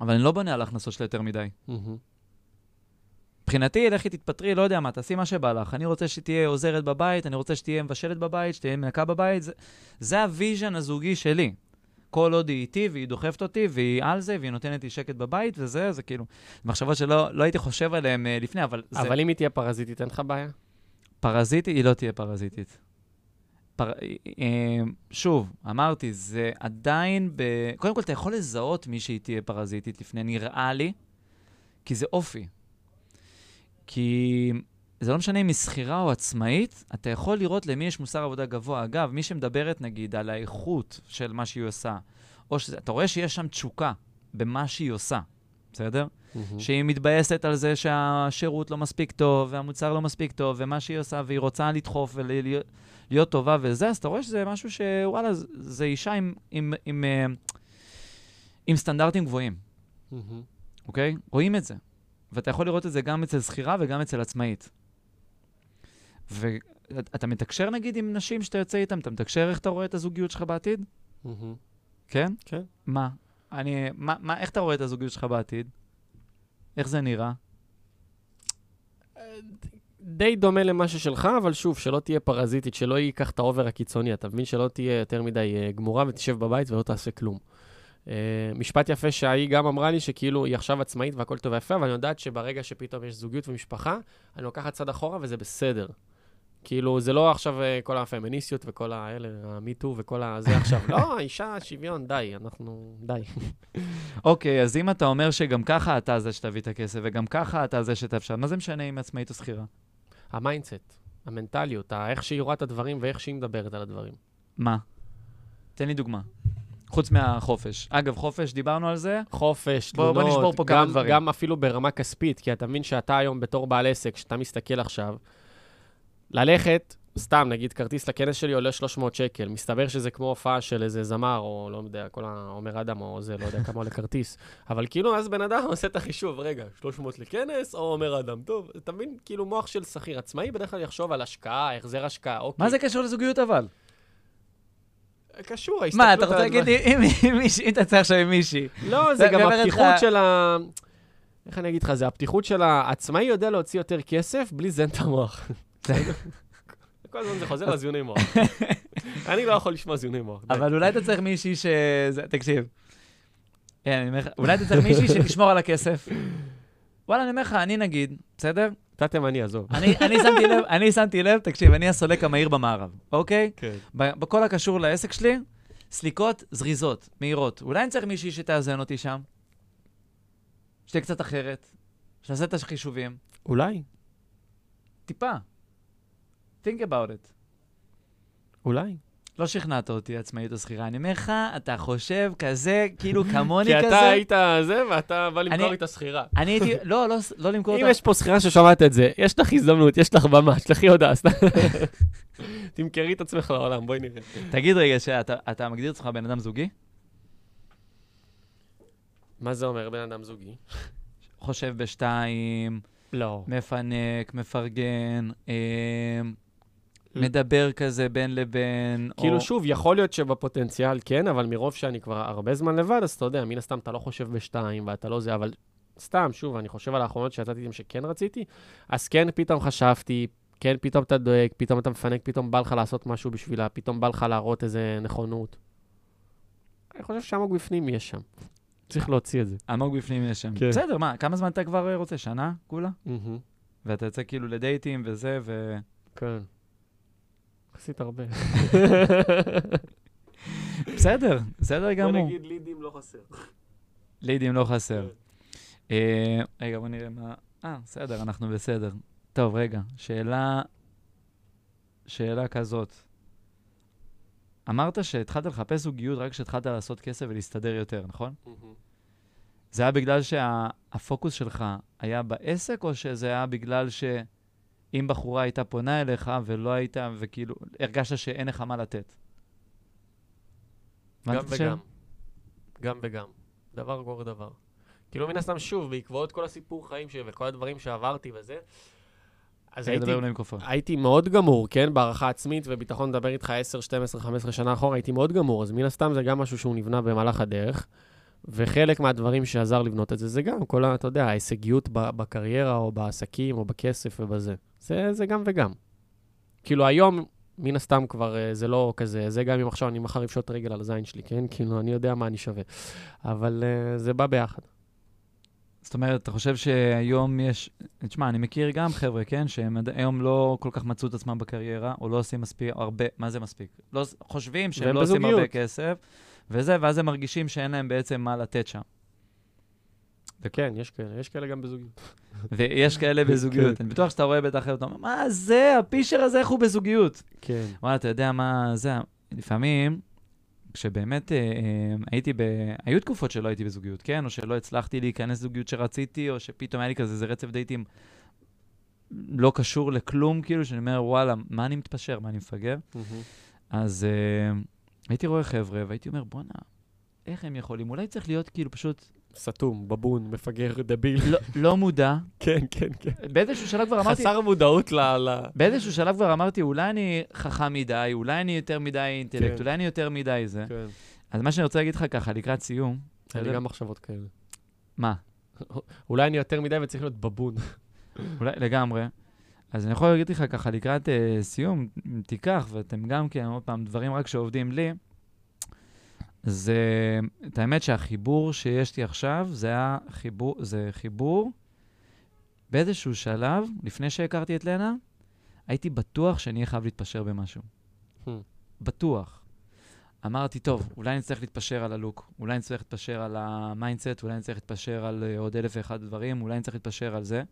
אבל אני לא בונה על ההכנסות שלה יותר מדי. מהמם. מבחינתי, לכי תתפטרי, לא יודע מה, תעשי מה שבא לך. אני רוצה שתהיה עוזרת בבית, אני רוצה שתהיה מבשלת בבית, שתהיה מנקה בבית. זה, זה ה vision הזוגי שלי. כל עוד היא איתי והיא דוחפת אותי והיא על זה והיא נותנת לי שקט בבית וזה, זה כאילו, מחשבות שלא לא הייתי חושב עליהן uh, לפני, אבל זה אבל אם היא תהיה פרזיטית, אין לך בעיה? פרזיטית, היא לא תהיה פרזיטית. פר... אה, שוב, אמרתי, זה עדיין ב... קודם כל, אתה יכול לזהות מי שהיא תהיה פרזיטית לפני, נראה לי, כי זה אופי. כי זה לא משנה אם היא שכירה או עצמאית, אתה יכול לראות למי יש מוסר עבודה גבוה. אגב, מי שמדברת, נגיד, על האיכות של מה שהיא עושה, או שזה, אתה רואה שיש שם תשוקה במה שהיא עושה, בסדר? מהמם. שהיא מתבאסת על זה שהשירות לא מספיק טוב, והמוצר לא מספיק טוב, ומה שהיא עושה, והיא רוצה לדחוף ולהיות להיות טובה וזה, אז אתה רואה שזה משהו שוואלה, זה- אישה עם, עם, עם, אה, עם סטנדרטים גבוהים. אוקיי? רואים את זה. ואתה יכול לראות את זה גם אצל שכירה וגם אצל עצמאית. ואתה מתקשר נגיד עם נשים שאתה יוצא איתן, אתה מתקשר איך אתה רואה את הזוגיות שלך בעתיד? כן? כן. מה? אני, מה, מה, איך אתה רואה את הזוגיות שלך בעתיד? איך זה נראה? די דומה למה שלך, אבל שוב, שלא תהיה פרזיטית, שלא ייקח את ה over הקיצוני, אתה מבין? שלא תהיה יותר מדי אה, גמורה ותשב בבית ולא תעשה כלום. אה, משפט יפה שהיא גם אמרה לי, שכאילו היא עכשיו עצמאית והכל טוב ויפה, אבל אני יודעת שברגע שפתאום יש זוגיות ומשפחה, אני לוקחת צד אחורה וזה בסדר. כאילו, זה לא עכשיו אה, כל הפמיניסטיות וכל האלה, ה Me Too וכל הזה עכשיו. לא, אישה, שוויון, די, אנחנו, די. אוקיי, אז אם אתה אומר שגם ככה אתה זה שתביא את הכסף, וגם ככה אתה זה שתאפשר, מה זה משנה אם עצמאית או שכירה? ה mindset, המנטליות, איך שהיא רואה את הדברים ואיך שהיא מדברת על הדברים. מה? תן לי דוגמה. חוץ מהחופש. אגב, חופש, דיברנו על זה? חופש, בוא- בוא תלונות, נשבור פה כמה גם, דברים. גם אפילו ברמה כספית, כי אתה מבין שאתה היום בתור בעל עסק, כשאתה מסתכל עכשיו, ללכת, סתם, נגיד, כרטיס לכנס שלי עולה 300 שקל, מסתבר שזה כמו הופעה של איזה זמר, או לא יודע, כל עומר אדם, או זה, לא יודע כמה עולה כרטיס. אבל כאילו, אז בן אדם עושה את החישוב, רגע, 300 לכנס, או עומר אדם? טוב, אתה מבין, כאילו, מוח של שכיר עצמאי בדרך כלל יחשוב על השקעה, החזר השקעה, אוקיי. מה זה קשור לזוגיות אבל? קשור, ההסתכלות מה, אתה רוצה להגיד אם מישהי, אתה צריך עכשיו עם מישהי, לא, זה גם הפתיחות של ה... איך אני אגיד לך, זה הפתיחות של העצמאי יודע להוציא יותר כסף בלי לזיין את המוח. כל הזמן זה חוזר לזיוני מוח. אני לא יכול לשמוע זיוני מוח. אבל אולי אתה צריך מישהי ש... תקשיב. אולי אתה צריך מישהי שתשמור על הכסף. וואלה, אני אומר לך, אני נגיד, בסדר? אתה תימני, עזוב. אני אני שמתי לב, אני שמתי לב, תקשיב, אני הסולק המהיר במערב, אוקיי? כן. ב- בכל הקשור לעסק שלי, סליקות זריזות, מהירות. אולי אני צריך מישהי שתאזן אותי שם? שתהיה קצת אחרת, שתעשה את החישובים. אולי, טיפה. think about it. אולי. לא שכנעת אותי, עצמאית או שכירה. אני אומר לך, אתה חושב כזה, כאילו כמוני כי כזה. אתה היית זה, ואתה בא למכור לי את השכירה. אני הייתי, לא, לא, לא למכור אם אותה. יש פה שכירה ששומעת את זה, יש לך הזדמנות, יש לך במה, שלחי הודעה. תמכרי את עצמך לעולם, בואי נראה. תגיד רגע, שאתה אתה מגדיר את עצמך בן אדם זוגי? מה זה אומר בן אדם זוגי? חושב בשתיים, לא. מפנק, מפרגן, אה, מדבר כזה בין לבין. כאילו, או- שוב, יכול להיות שבפוטנציאל כן, אבל מרוב שאני כבר הרבה זמן לבד, אז אתה יודע, מן הסתם אתה לא חושב בשתיים ואתה לא זה, אבל סתם, שוב, אני חושב על האחרונות שיצאתי איתן שכן רציתי, אז כן, פתאום חשבתי, כן, פתאום אתה דואג, פתאום אתה מפנק, פתאום בא לך לעשות משהו בשבילה, פתאום בא לך להראות איזה נכונות. אני חושב שעמוק בפנים יש שם. צריך להוציא את זה. עמוק בפנים יש שם. כן. בסדר, מה, כמה זמן אתה כבר אה, רוצה? שנה? כולה? מהמם. ואתה יוצא כאילו לדייטים וזה, ו... כן. יחסית הרבה. בסדר, בסדר בוא גמור. נגיד לידים לא חסר. לידים לא חסר. אה, רגע, בוא נראה מה... אה, בסדר, אנחנו בסדר. טוב, רגע, שאלה... שאלה כזאת. אמרת שהתחלת לחפש זוגיות רק כשהתחלת לעשות כסף ולהסתדר יותר, נכון? זה היה בגלל שהפוקוס שלך היה בעסק, או שזה היה בגלל שאם בחורה הייתה פונה אליך ולא היית, וכאילו, הרגשת שאין לך מה לתת? גם? וגם. גם וגם. דבר גורר דבר. כאילו, מן הסתם, שוב, בעקבות כל הסיפור חיים שלי וכל הדברים שעברתי וזה, אז הייתי. הייתי מאוד גמור, כן? בהערכה עצמית וביטחון לדבר איתך 10, 12, 15 שנה אחורה, הייתי מאוד גמור. אז מן הסתם זה גם משהו שהוא נבנה במהלך הדרך. וחלק מהדברים שעזר לבנות את זה, זה גם כל ה... אתה יודע, ההישגיות בקריירה או בעסקים או בכסף ובזה. זה, זה גם וגם. כאילו, היום, מן הסתם כבר אה, זה לא כזה, זה גם אם עכשיו אני מחר אפשוט רגל על הזין שלי, כן? כאילו, אני יודע מה אני שווה. אבל אה, זה בא ביחד. זאת אומרת, אתה חושב שהיום יש... תשמע, אני מכיר גם חבר'ה, כן, שהם היום לא כל כך מצאו את עצמם בקריירה, או לא עושים מספיק, הרבה, מה זה מספיק? לא, חושבים שהם לא עושים הרבה בזוגיות. כסף, וזה, ואז הם מרגישים שאין להם בעצם מה לתת שם. וכן, יש כאלה, יש כאלה גם בזוגיות. ויש כאלה בזוגיות. אני בטוח שאתה רואה בטח, אתה אומר, מה זה, הפישר הזה, איך הוא בזוגיות? כן. וואלה, אתה יודע מה זה, לפעמים, כשבאמת אה, אה, הייתי ב... היו תקופות שלא הייתי בזוגיות, כן? או שלא הצלחתי להיכנס לזוגיות שרציתי, או שפתאום היה לי כזה איזה רצף דייטים לא קשור לכלום, כאילו, שאני אומר, וואלה, מה אני מתפשר, מה אני מפגר? אז אה, הייתי רואה חבר'ה, והייתי אומר, בואנה, איך הם יכולים? אולי צריך להיות כאילו פשוט סתום, בבון, מפגר, דביל. לא, לא מודע. כן, כן, כן. באיזשהו שלב כבר אמרתי, חסר מודעות ל... באיזשהו שלב כבר אמרתי, אולי אני חכם מדי, אולי אני יותר מדי אינטלקט, כן. אולי אני יותר מדי זה. כן. אז מה שאני רוצה להגיד לך ככה, לקראת סיום, היה? לי גם מחשבות כאלה. מה? אולי אני יותר מדי וצריך להיות בבון. אולי לגמרי. אז אני יכול להגיד לך ככה, לקראת אה, סיום, תיקח, ואתם גם כן, עוד פעם, דברים רק שעובדים לי, זה, את האמת שהחיבור שיש לי עכשיו, זה היה חיבור, זה חיבור, באיזשהו שלב, לפני שהכרתי את לנה, הייתי בטוח שאני אהיה חייב להתפשר במשהו. Hmm. בטוח. אמרתי, טוב, אולי נצטרך להתפשר על ה look, אולי נצטרך להתפשר על ה mindset, אולי נצטרך להתפשר על אה, עוד אלף ואחד דברים, אולי נצטרך להתפשר על זה.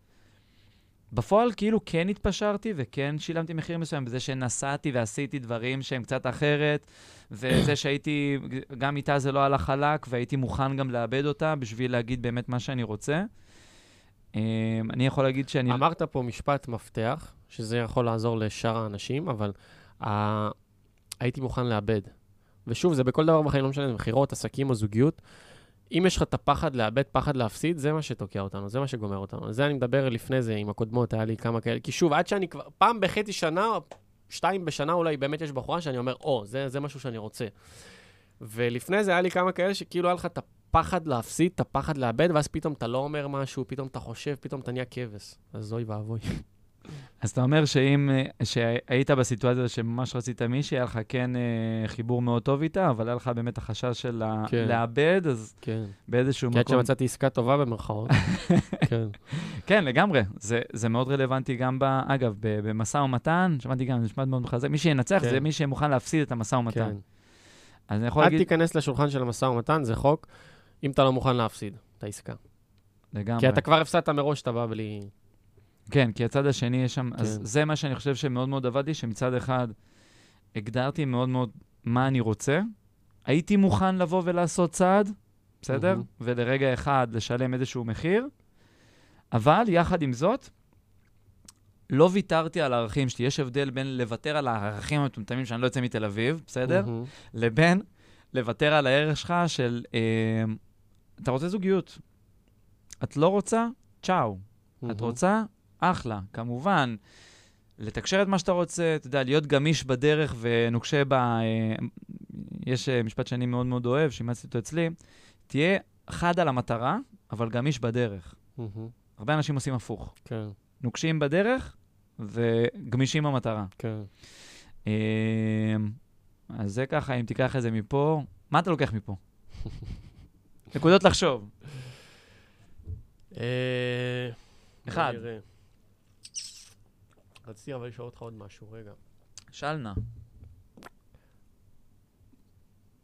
בפועל כאילו כן התפשרתי וכן שילמתי מחיר מסוים בזה שנסעתי ועשיתי דברים שהם קצת אחרת, וזה שהייתי, גם איתה זה לא הלך חלק, והייתי מוכן גם לאבד אותה בשביל להגיד באמת מה שאני רוצה. אמ, אני יכול להגיד שאני... אמרת פה משפט מפתח, שזה יכול לעזור לשאר האנשים, אבל uh, הייתי מוכן לאבד. ושוב, זה בכל דבר בחיים, לא משנה, מכירות, עסקים או זוגיות. אם יש לך את הפחד לאבד, פחד להפסיד, זה מה שתוקע אותנו, זה מה שגומר אותנו. זה אני מדבר לפני זה עם הקודמות, היה לי כמה כאלה. כי שוב, עד שאני כבר, פעם בחצי שנה, שתיים בשנה אולי באמת יש בחורה שאני אומר, או, זה, זה משהו שאני רוצה. ולפני זה היה לי כמה כאלה שכאילו היה לך את הפחד להפסיד, את הפחד לאבד, ואז פתאום אתה לא אומר משהו, פתאום אתה חושב, פתאום אתה נהיה כבש. אז אוי ואבוי. אז אתה אומר שאם, שהיית בסיטואציה שממש רצית מישהי, היה לך כן אה, חיבור מאוד טוב איתה, אבל היה לך באמת החשש של כן. לאבד, אז כן. באיזשהו מקום... כי עד שמצאתי עסקה טובה במרכאות. כן. כן, לגמרי. זה, זה מאוד רלוונטי גם, ב, אגב, במשא ומתן, שמעתי גם, זה נשמע מאוד מחזק, מי שינצח כן. זה מי שמוכן להפסיד את המשא ומתן. כן. אז אני יכול להגיד... אל תיכנס לשולחן של המשא ומתן, זה חוק, אם אתה לא מוכן להפסיד את העסקה. לגמרי. כי אתה כבר הפסדת מראש, אתה בא בלי... כן, כי הצד השני יש שם, כן. אז זה מה שאני חושב שמאוד מאוד עבדתי, שמצד אחד הגדרתי מאוד מאוד מה אני רוצה, הייתי מוכן לבוא ולעשות צעד, בסדר? Mm-hmm. ולרגע אחד לשלם איזשהו מחיר, אבל יחד עם זאת, לא ויתרתי על הערכים שלי. יש הבדל בין לוותר על הערכים המטומטמים שאני לא יוצא מתל אביב, בסדר? Mm-hmm. לבין לוותר על הערך שלך של, אה, אתה רוצה זוגיות. את לא רוצה? צ'או. Mm-hmm. את רוצה? אחלה. כמובן, לתקשר את מה שאתה רוצה, אתה יודע, להיות גמיש בדרך ונוקשה ב... אה, יש אה, משפט שאני מאוד מאוד אוהב, שאימצתי אותו אצלי, תהיה חד על המטרה, אבל גמיש בדרך. Mm-hmm. הרבה אנשים עושים הפוך. כן. נוקשים בדרך וגמישים במטרה. כן. אה, אז זה ככה, אם תיקח את זה מפה, מה אתה לוקח מפה? נקודות לחשוב. אחד. רציתי אבל לשאול אותך עוד משהו, רגע. שאל נא.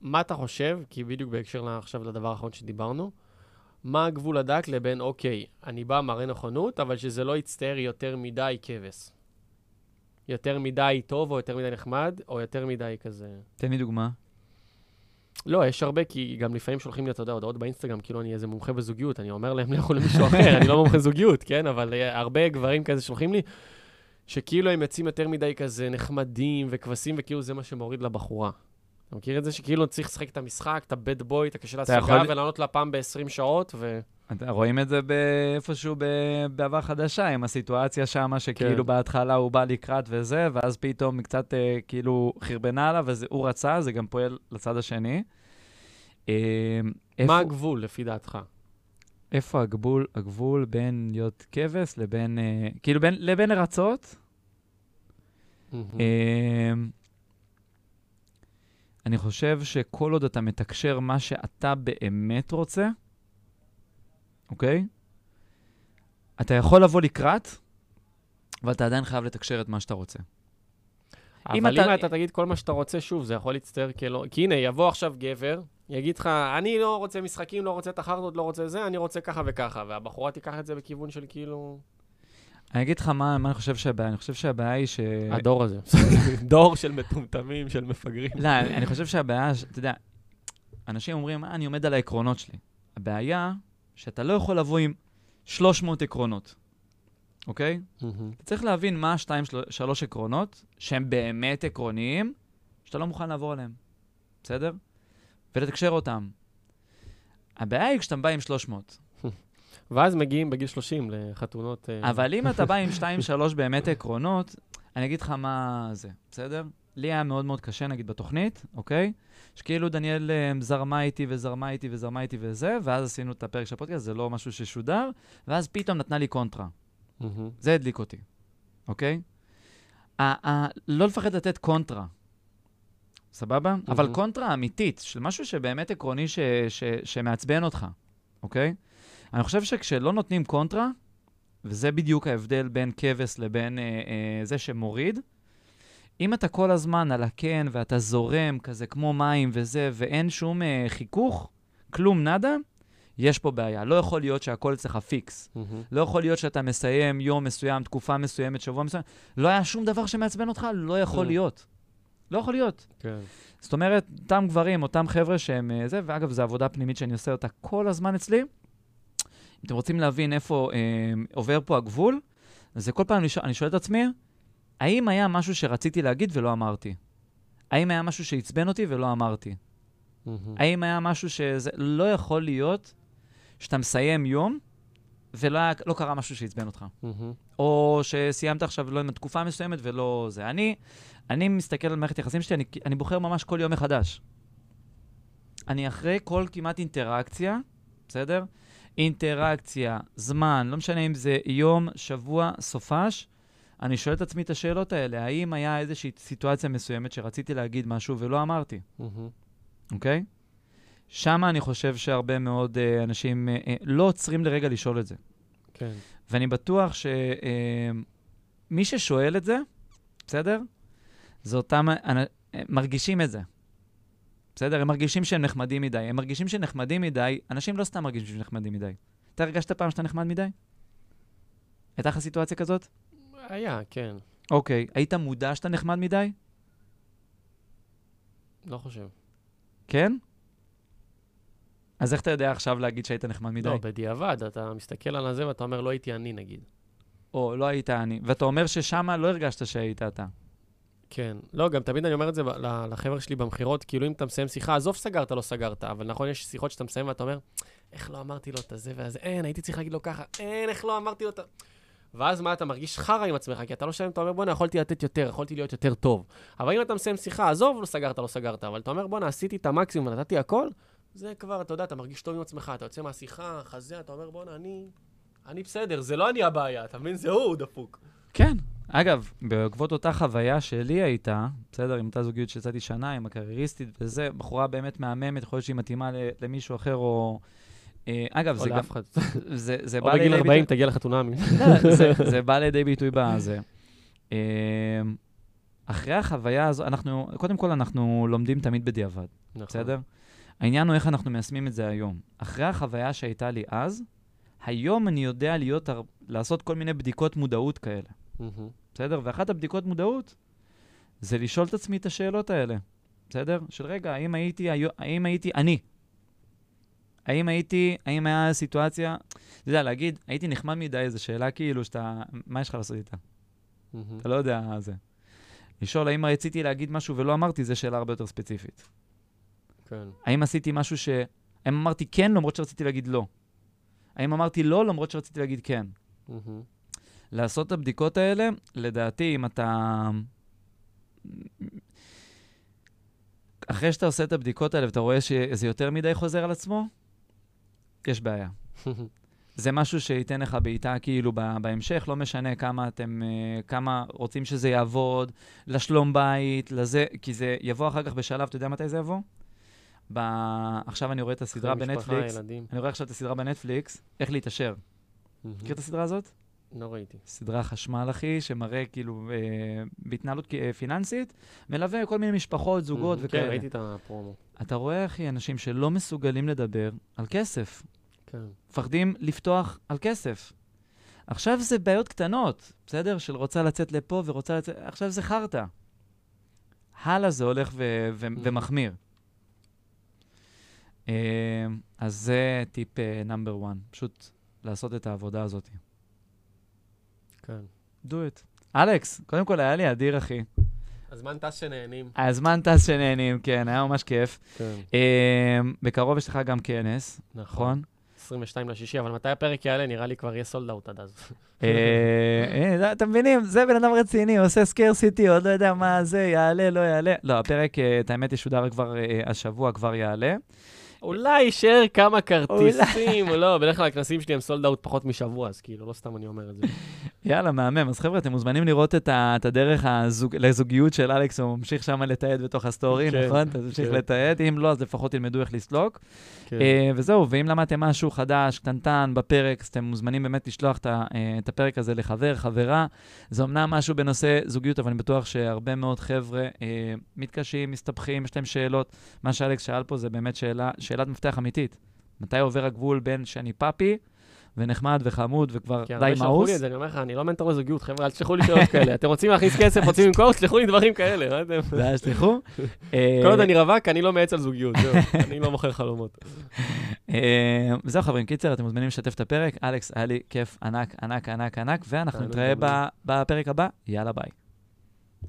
מה אתה חושב, כי בדיוק בהקשר עכשיו לדבר האחרון שדיברנו, מה הגבול הדק לבין, אוקיי, אני בא, מראה נכונות, אבל שזה לא יצטער יותר מדי כבש. יותר מדי טוב, או יותר מדי נחמד, או יותר מדי כזה... תן לי דוגמה. לא, יש הרבה, כי גם לפעמים שולחים לי, אתה יודע, הודעות באינסטגרם, כאילו אני איזה מומחה בזוגיות, אני אומר להם, לכו למישהו אחר, אני לא מומחה זוגיות, כן? אבל אה, הרבה גברים כזה שולחים לי, שכאילו הם יוצאים יותר מדי כזה נחמדים וכבשים, וכאילו זה מה שמוריד לבחורה. אתה מכיר את זה? שכאילו צריך לשחק את המשחק, את הבד בוי, את הקשה להשגה, יכול... ולענות לה פעם ב-20 שעות, ו... רואים את זה באיפשהו בעבר חדשה, עם הסיטואציה שם, שכאילו כן. בהתחלה הוא בא לקראת וזה, ואז פתאום קצת אה, כאילו חרבנה עליו, והוא רצה, זה גם פועל לצד השני. אה, איפה... מה הגבול, לפי דעתך? איפה הגבול, הגבול בין להיות כבש לבין, אה, כאילו בין, לבין לרצות? אה, אני חושב שכל עוד אתה מתקשר מה שאתה באמת רוצה, אוקיי? אתה יכול לבוא לקראת, אבל אתה עדיין חייב לתקשר את מה שאתה רוצה. אבל אם אתה... אם אתה תגיד כל מה שאתה רוצה, שוב, זה יכול להצטער כלא... כי הנה, יבוא עכשיו גבר, יגיד לך, אני לא רוצה משחקים, לא רוצה את החרטות, לא רוצה זה, אני רוצה ככה וככה, והבחורה תיקח את זה בכיוון של כאילו... אני אגיד לך מה, מה אני חושב שהבעיה, אני חושב שהבעיה היא ש... הדור הזה. דור של מטומטמים, של מפגרים. לא, אני חושב שהבעיה, אתה יודע, אנשים אומרים, אה, אני עומד על העקרונות שלי. הבעיה, שאתה לא יכול לבוא עם 300 עקרונות, אוקיי? Mm-hmm. אתה צריך להבין מה השתיים, שלוש עקרונות שהם באמת עקרוניים, שאתה לא מוכן לעבור עליהם, בסדר? ולתקשר אותם. הבעיה היא כשאתה בא עם 300. ואז מגיעים בגיל 30 לחתונות... אה, אבל אם אתה בא עם 2-3 באמת עקרונות, אני אגיד לך מה זה, בסדר? לי היה מאוד מאוד קשה, נגיד, בתוכנית, אוקיי? שכאילו דניאל אה, זרמה איתי וזרמה איתי וזרמה איתי וזה, ואז עשינו את הפרק של הפודקאסט, זה לא משהו ששודר, ואז פתאום נתנה לי קונטרה. Mm-hmm. זה הדליק אותי, אוקיי? לא לפחד לתת קונטרה, סבבה? Mm-hmm. אבל קונטרה אמיתית, של משהו שבאמת עקרוני ש, ש, שמעצבן אותך, אוקיי? אני חושב שכשלא נותנים קונטרה, וזה בדיוק ההבדל בין כבש לבין אה, אה, זה שמוריד, אם אתה כל הזמן על הכן ואתה זורם כזה כמו מים וזה, ואין שום אה, חיכוך, כלום nada, יש פה בעיה. לא יכול להיות שהכל אצלך פיקס. מהמם. לא יכול להיות שאתה מסיים יום מסוים, תקופה מסוימת, שבוע מסוים. לא היה שום דבר שמעצבן אותך? לא יכול Mm. להיות. לא יכול להיות. כן. זאת אומרת, אותם גברים, אותם חבר'ה שהם אה, זה, ואגב, זו עבודה פנימית שאני עושה אותה כל הזמן אצלי. אם אתם רוצים להבין איפה אה, עובר פה הגבול, זה כל פעם אני שואל, אני שואל את עצמי, האם היה משהו שרציתי להגיד ולא אמרתי? האם היה משהו שעצבן אותי ולא אמרתי? מהמם. האם היה משהו שזה... לא יכול להיות שאתה מסיים יום ולא היה, לא קרה משהו שעצבן אותך. מהמם. או שסיימת עכשיו, לא יודע, תקופה מסוימת ולא זה. אני, אני מסתכל על מערכת יחסים שלי, אני, אני בוחר ממש כל יום מחדש. אני אחרי כל כמעט אינטראקציה, בסדר? אינטראקציה, זמן, לא משנה אם זה יום, שבוע, סופש, אני שואל את עצמי את השאלות האלה. האם היה איזושהי סיטואציה מסוימת שרציתי להגיד משהו ולא אמרתי. אוקיי. אוקיי? שם אני חושב שהרבה מאוד uh, אנשים uh, uh, לא עוצרים לרגע לשאול את זה. כן. ואני בטוח שמי ששואל את זה, בסדר? זה אותם, הם מרגישים את זה. בסדר? הם מרגישים שהם נחמדים מדי. הם מרגישים שנחמדים מדי, אנשים לא סתם מרגישים שהם נחמדים מדי. אתה הרגשת פעם שאתה נחמד מדי? הייתה לך סיטואציה כזאת? היה, כן. אוקיי. היית מודע שאתה נחמד מדי? לא חושב. כן? אז איך אתה יודע עכשיו להגיד שהיית נחמד מדי? לא, בדיעבד, אתה מסתכל על הזה ואתה אומר, לא הייתי אני, נגיד. או לא היית אני. ואתה אומר ששמה לא הרגשת שהיית אתה. כן. לא, גם תמיד אני אומר את זה לחבר'ה שלי במכירות, כאילו אם אתה מסיים שיחה, עזוב סגרת, לא סגרת, אבל נכון, יש שיחות שאתה מסיים ואתה אומר, איך לא אמרתי לו את הזה והזה, אין, הייתי צריך להגיד לו ככה, אין, איך לא אמרתי לו את ה... ואז מה, אתה מרגיש חרא עם עצמך, כי אתה לא שלם, אתה אומר, בואנה, יכולתי לתת יותר, יכולתי להיות יותר טוב. אבל אם אתה מסיים שיחה, עזוב, לא סגרת, לא סגרת, אבל אתה אומר, בואנה, עשיתי את המקסימום ונתתי הכל, זה כבר, אתה יודע, אתה מרגיש טוב עם עצמך, אתה יוצא מהשיחה, חזה, אתה אומר, בואנה, אני... אני בסדר, זה לא אני הבעיה, אתה מבין? זה הוא, הוא דפוק. כן. אגב, בעקבות אותה חוויה שלי הייתה, בסדר, עם אותה זוגיות שיצאתי שנה, עם הקרייריסטית וזה, בחורה באמת מהממת, יכול להיות שהיא מתאימה ל- למישהו אחר, או... אה, אגב, או זה גם... לאף אחד. זה, זה או בא בגיל לידי 40 ביטוי... תגיע לחתונה. לא, זה, זה בא לידי ביטוי בזה. אה, אחרי החוויה הזו, אנחנו, קודם כל, אנחנו לומדים תמיד בדיעבד, נכון. בסדר? העניין הוא איך אנחנו מיישמים את זה היום. אחרי החוויה שהייתה לי אז, היום אני יודע להיות, הר- לעשות כל מיני בדיקות מודעות כאלה. מהמם. בסדר? ואחת הבדיקות מודעות זה לשאול את עצמי את השאלות האלה, בסדר? של רגע, האם הייתי, האם הייתי אני? האם הייתי, האם היה סיטואציה, אתה יודע, להגיד, הייתי נחמד מדי, זו שאלה כאילו שאתה, מה יש לך לעשות איתה? מהמם. אתה לא יודע זה. לשאול האם רציתי להגיד משהו ולא אמרתי, זו שאלה הרבה יותר ספציפית. כן. האם עשיתי משהו ש... האם אמרתי כן למרות שרציתי להגיד לא? האם אמרתי לא למרות שרציתי להגיד כן? לעשות את הבדיקות האלה, לדעתי, אם אתה... אחרי שאתה עושה את הבדיקות האלה ואתה רואה שזה יותר מדי חוזר על עצמו, יש בעיה. זה משהו שייתן לך בעיטה כאילו בהמשך, לא משנה כמה אתם, אה, כמה רוצים שזה יעבוד, לשלום בית, לזה, כי זה יבוא אחר כך בשלב, אתה יודע מתי זה יבוא? ב... עכשיו אני רואה את הסדרה בנטפליקס, ילדים. אני רואה עכשיו את הסדרה בנטפליקס, איך להתעשר. מהמם. מכיר את הסדרה הזאת? לא ראיתי. סדרה חשמל, אחי, שמראה כאילו אה, בהתנהלות אה, פיננסית, מלווה כל מיני משפחות, זוגות מהמם. וכאלה. כן, ראיתי את הפרומו. אתה רואה, אחי, אנשים שלא מסוגלים לדבר על כסף, כן. מפחדים לפתוח על כסף. עכשיו זה בעיות קטנות, בסדר? של רוצה לצאת לפה ורוצה לצאת... עכשיו זה חרטא. הלאה זה הולך ו- ו- Mhm. ומחמיר. אה, אז זה טיפ נאמבר 1, פשוט לעשות את העבודה הזאת. כן. do it. אלכס, קודם כל היה לי אדיר, אחי. הזמן טס שנהנים. הזמן טס שנהנים, כן, היה ממש כיף. כן. אה, בקרוב יש לך גם כנס, נכון. נכון? 22 לשישי, אבל מתי הפרק יעלה? נראה לי כבר יהיה sold out עד אז. אה, אה, אתם מבינים, זה בן אדם רציני, עושה scarcity, עוד לא יודע מה זה, יעלה, לא יעלה. לא, הפרק, אה, את האמת, ישודר כבר אה, השבוע, כבר יעלה. אולי יישאר כמה כרטיסים, או לא, בדרך כלל הכנסים שלי הם sold out פחות משבוע, אז כאילו, לא סתם אני אומר את זה. יאללה, מהמם. אז חבר'ה, אתם מוזמנים לראות את ה- את הדרך הזוג- לזוגיות של אלכס, הוא ממשיך שם לתעד בתוך ה story, כן, נכון? אתה תמשיך כן. לתעד, אם לא, אז לפחות תלמדו איך לסלוק. כן. אה, וזהו, ואם למדתם משהו חדש, קטנטן, בפרק, אז אתם מוזמנים באמת לשלוח אה, את הפרק הזה לחבר, חברה. זה אמנם משהו בנושא זוגיות, אבל אני בטוח שהרבה מאוד חבר'ה אה, מתקשים, מסתבכים, יש להם שאלות. מה שאלכס שאל פה זה באמת שאלה, שאלת מפתח אמיתית. מתי עובר הגבול בין שאני פאפי ונחמד וחמוד וכבר כי די הרבה שלחו מאוס. לי את זה, אני אומר לך, אני לא מנטור לזוגיות, חבר'ה, אל תשלחו לי שאלות כאלה. אתם רוצים להכניס כסף, רוצים למכור, תשלחו לי דברים כאלה, מה אתם? זה היה שליחו. כל עוד אני רווק, אני לא מעץ על זוגיות, זהו, אני לא מוכר חלומות. אה, זהו חברים, קיצר, אתם מוזמנים לשתף את הפרק. אלכס, היה לי כיף ענק, ענק, ענק, ענק, ואנחנו נתראה בפרק הבא. יאללה ביי.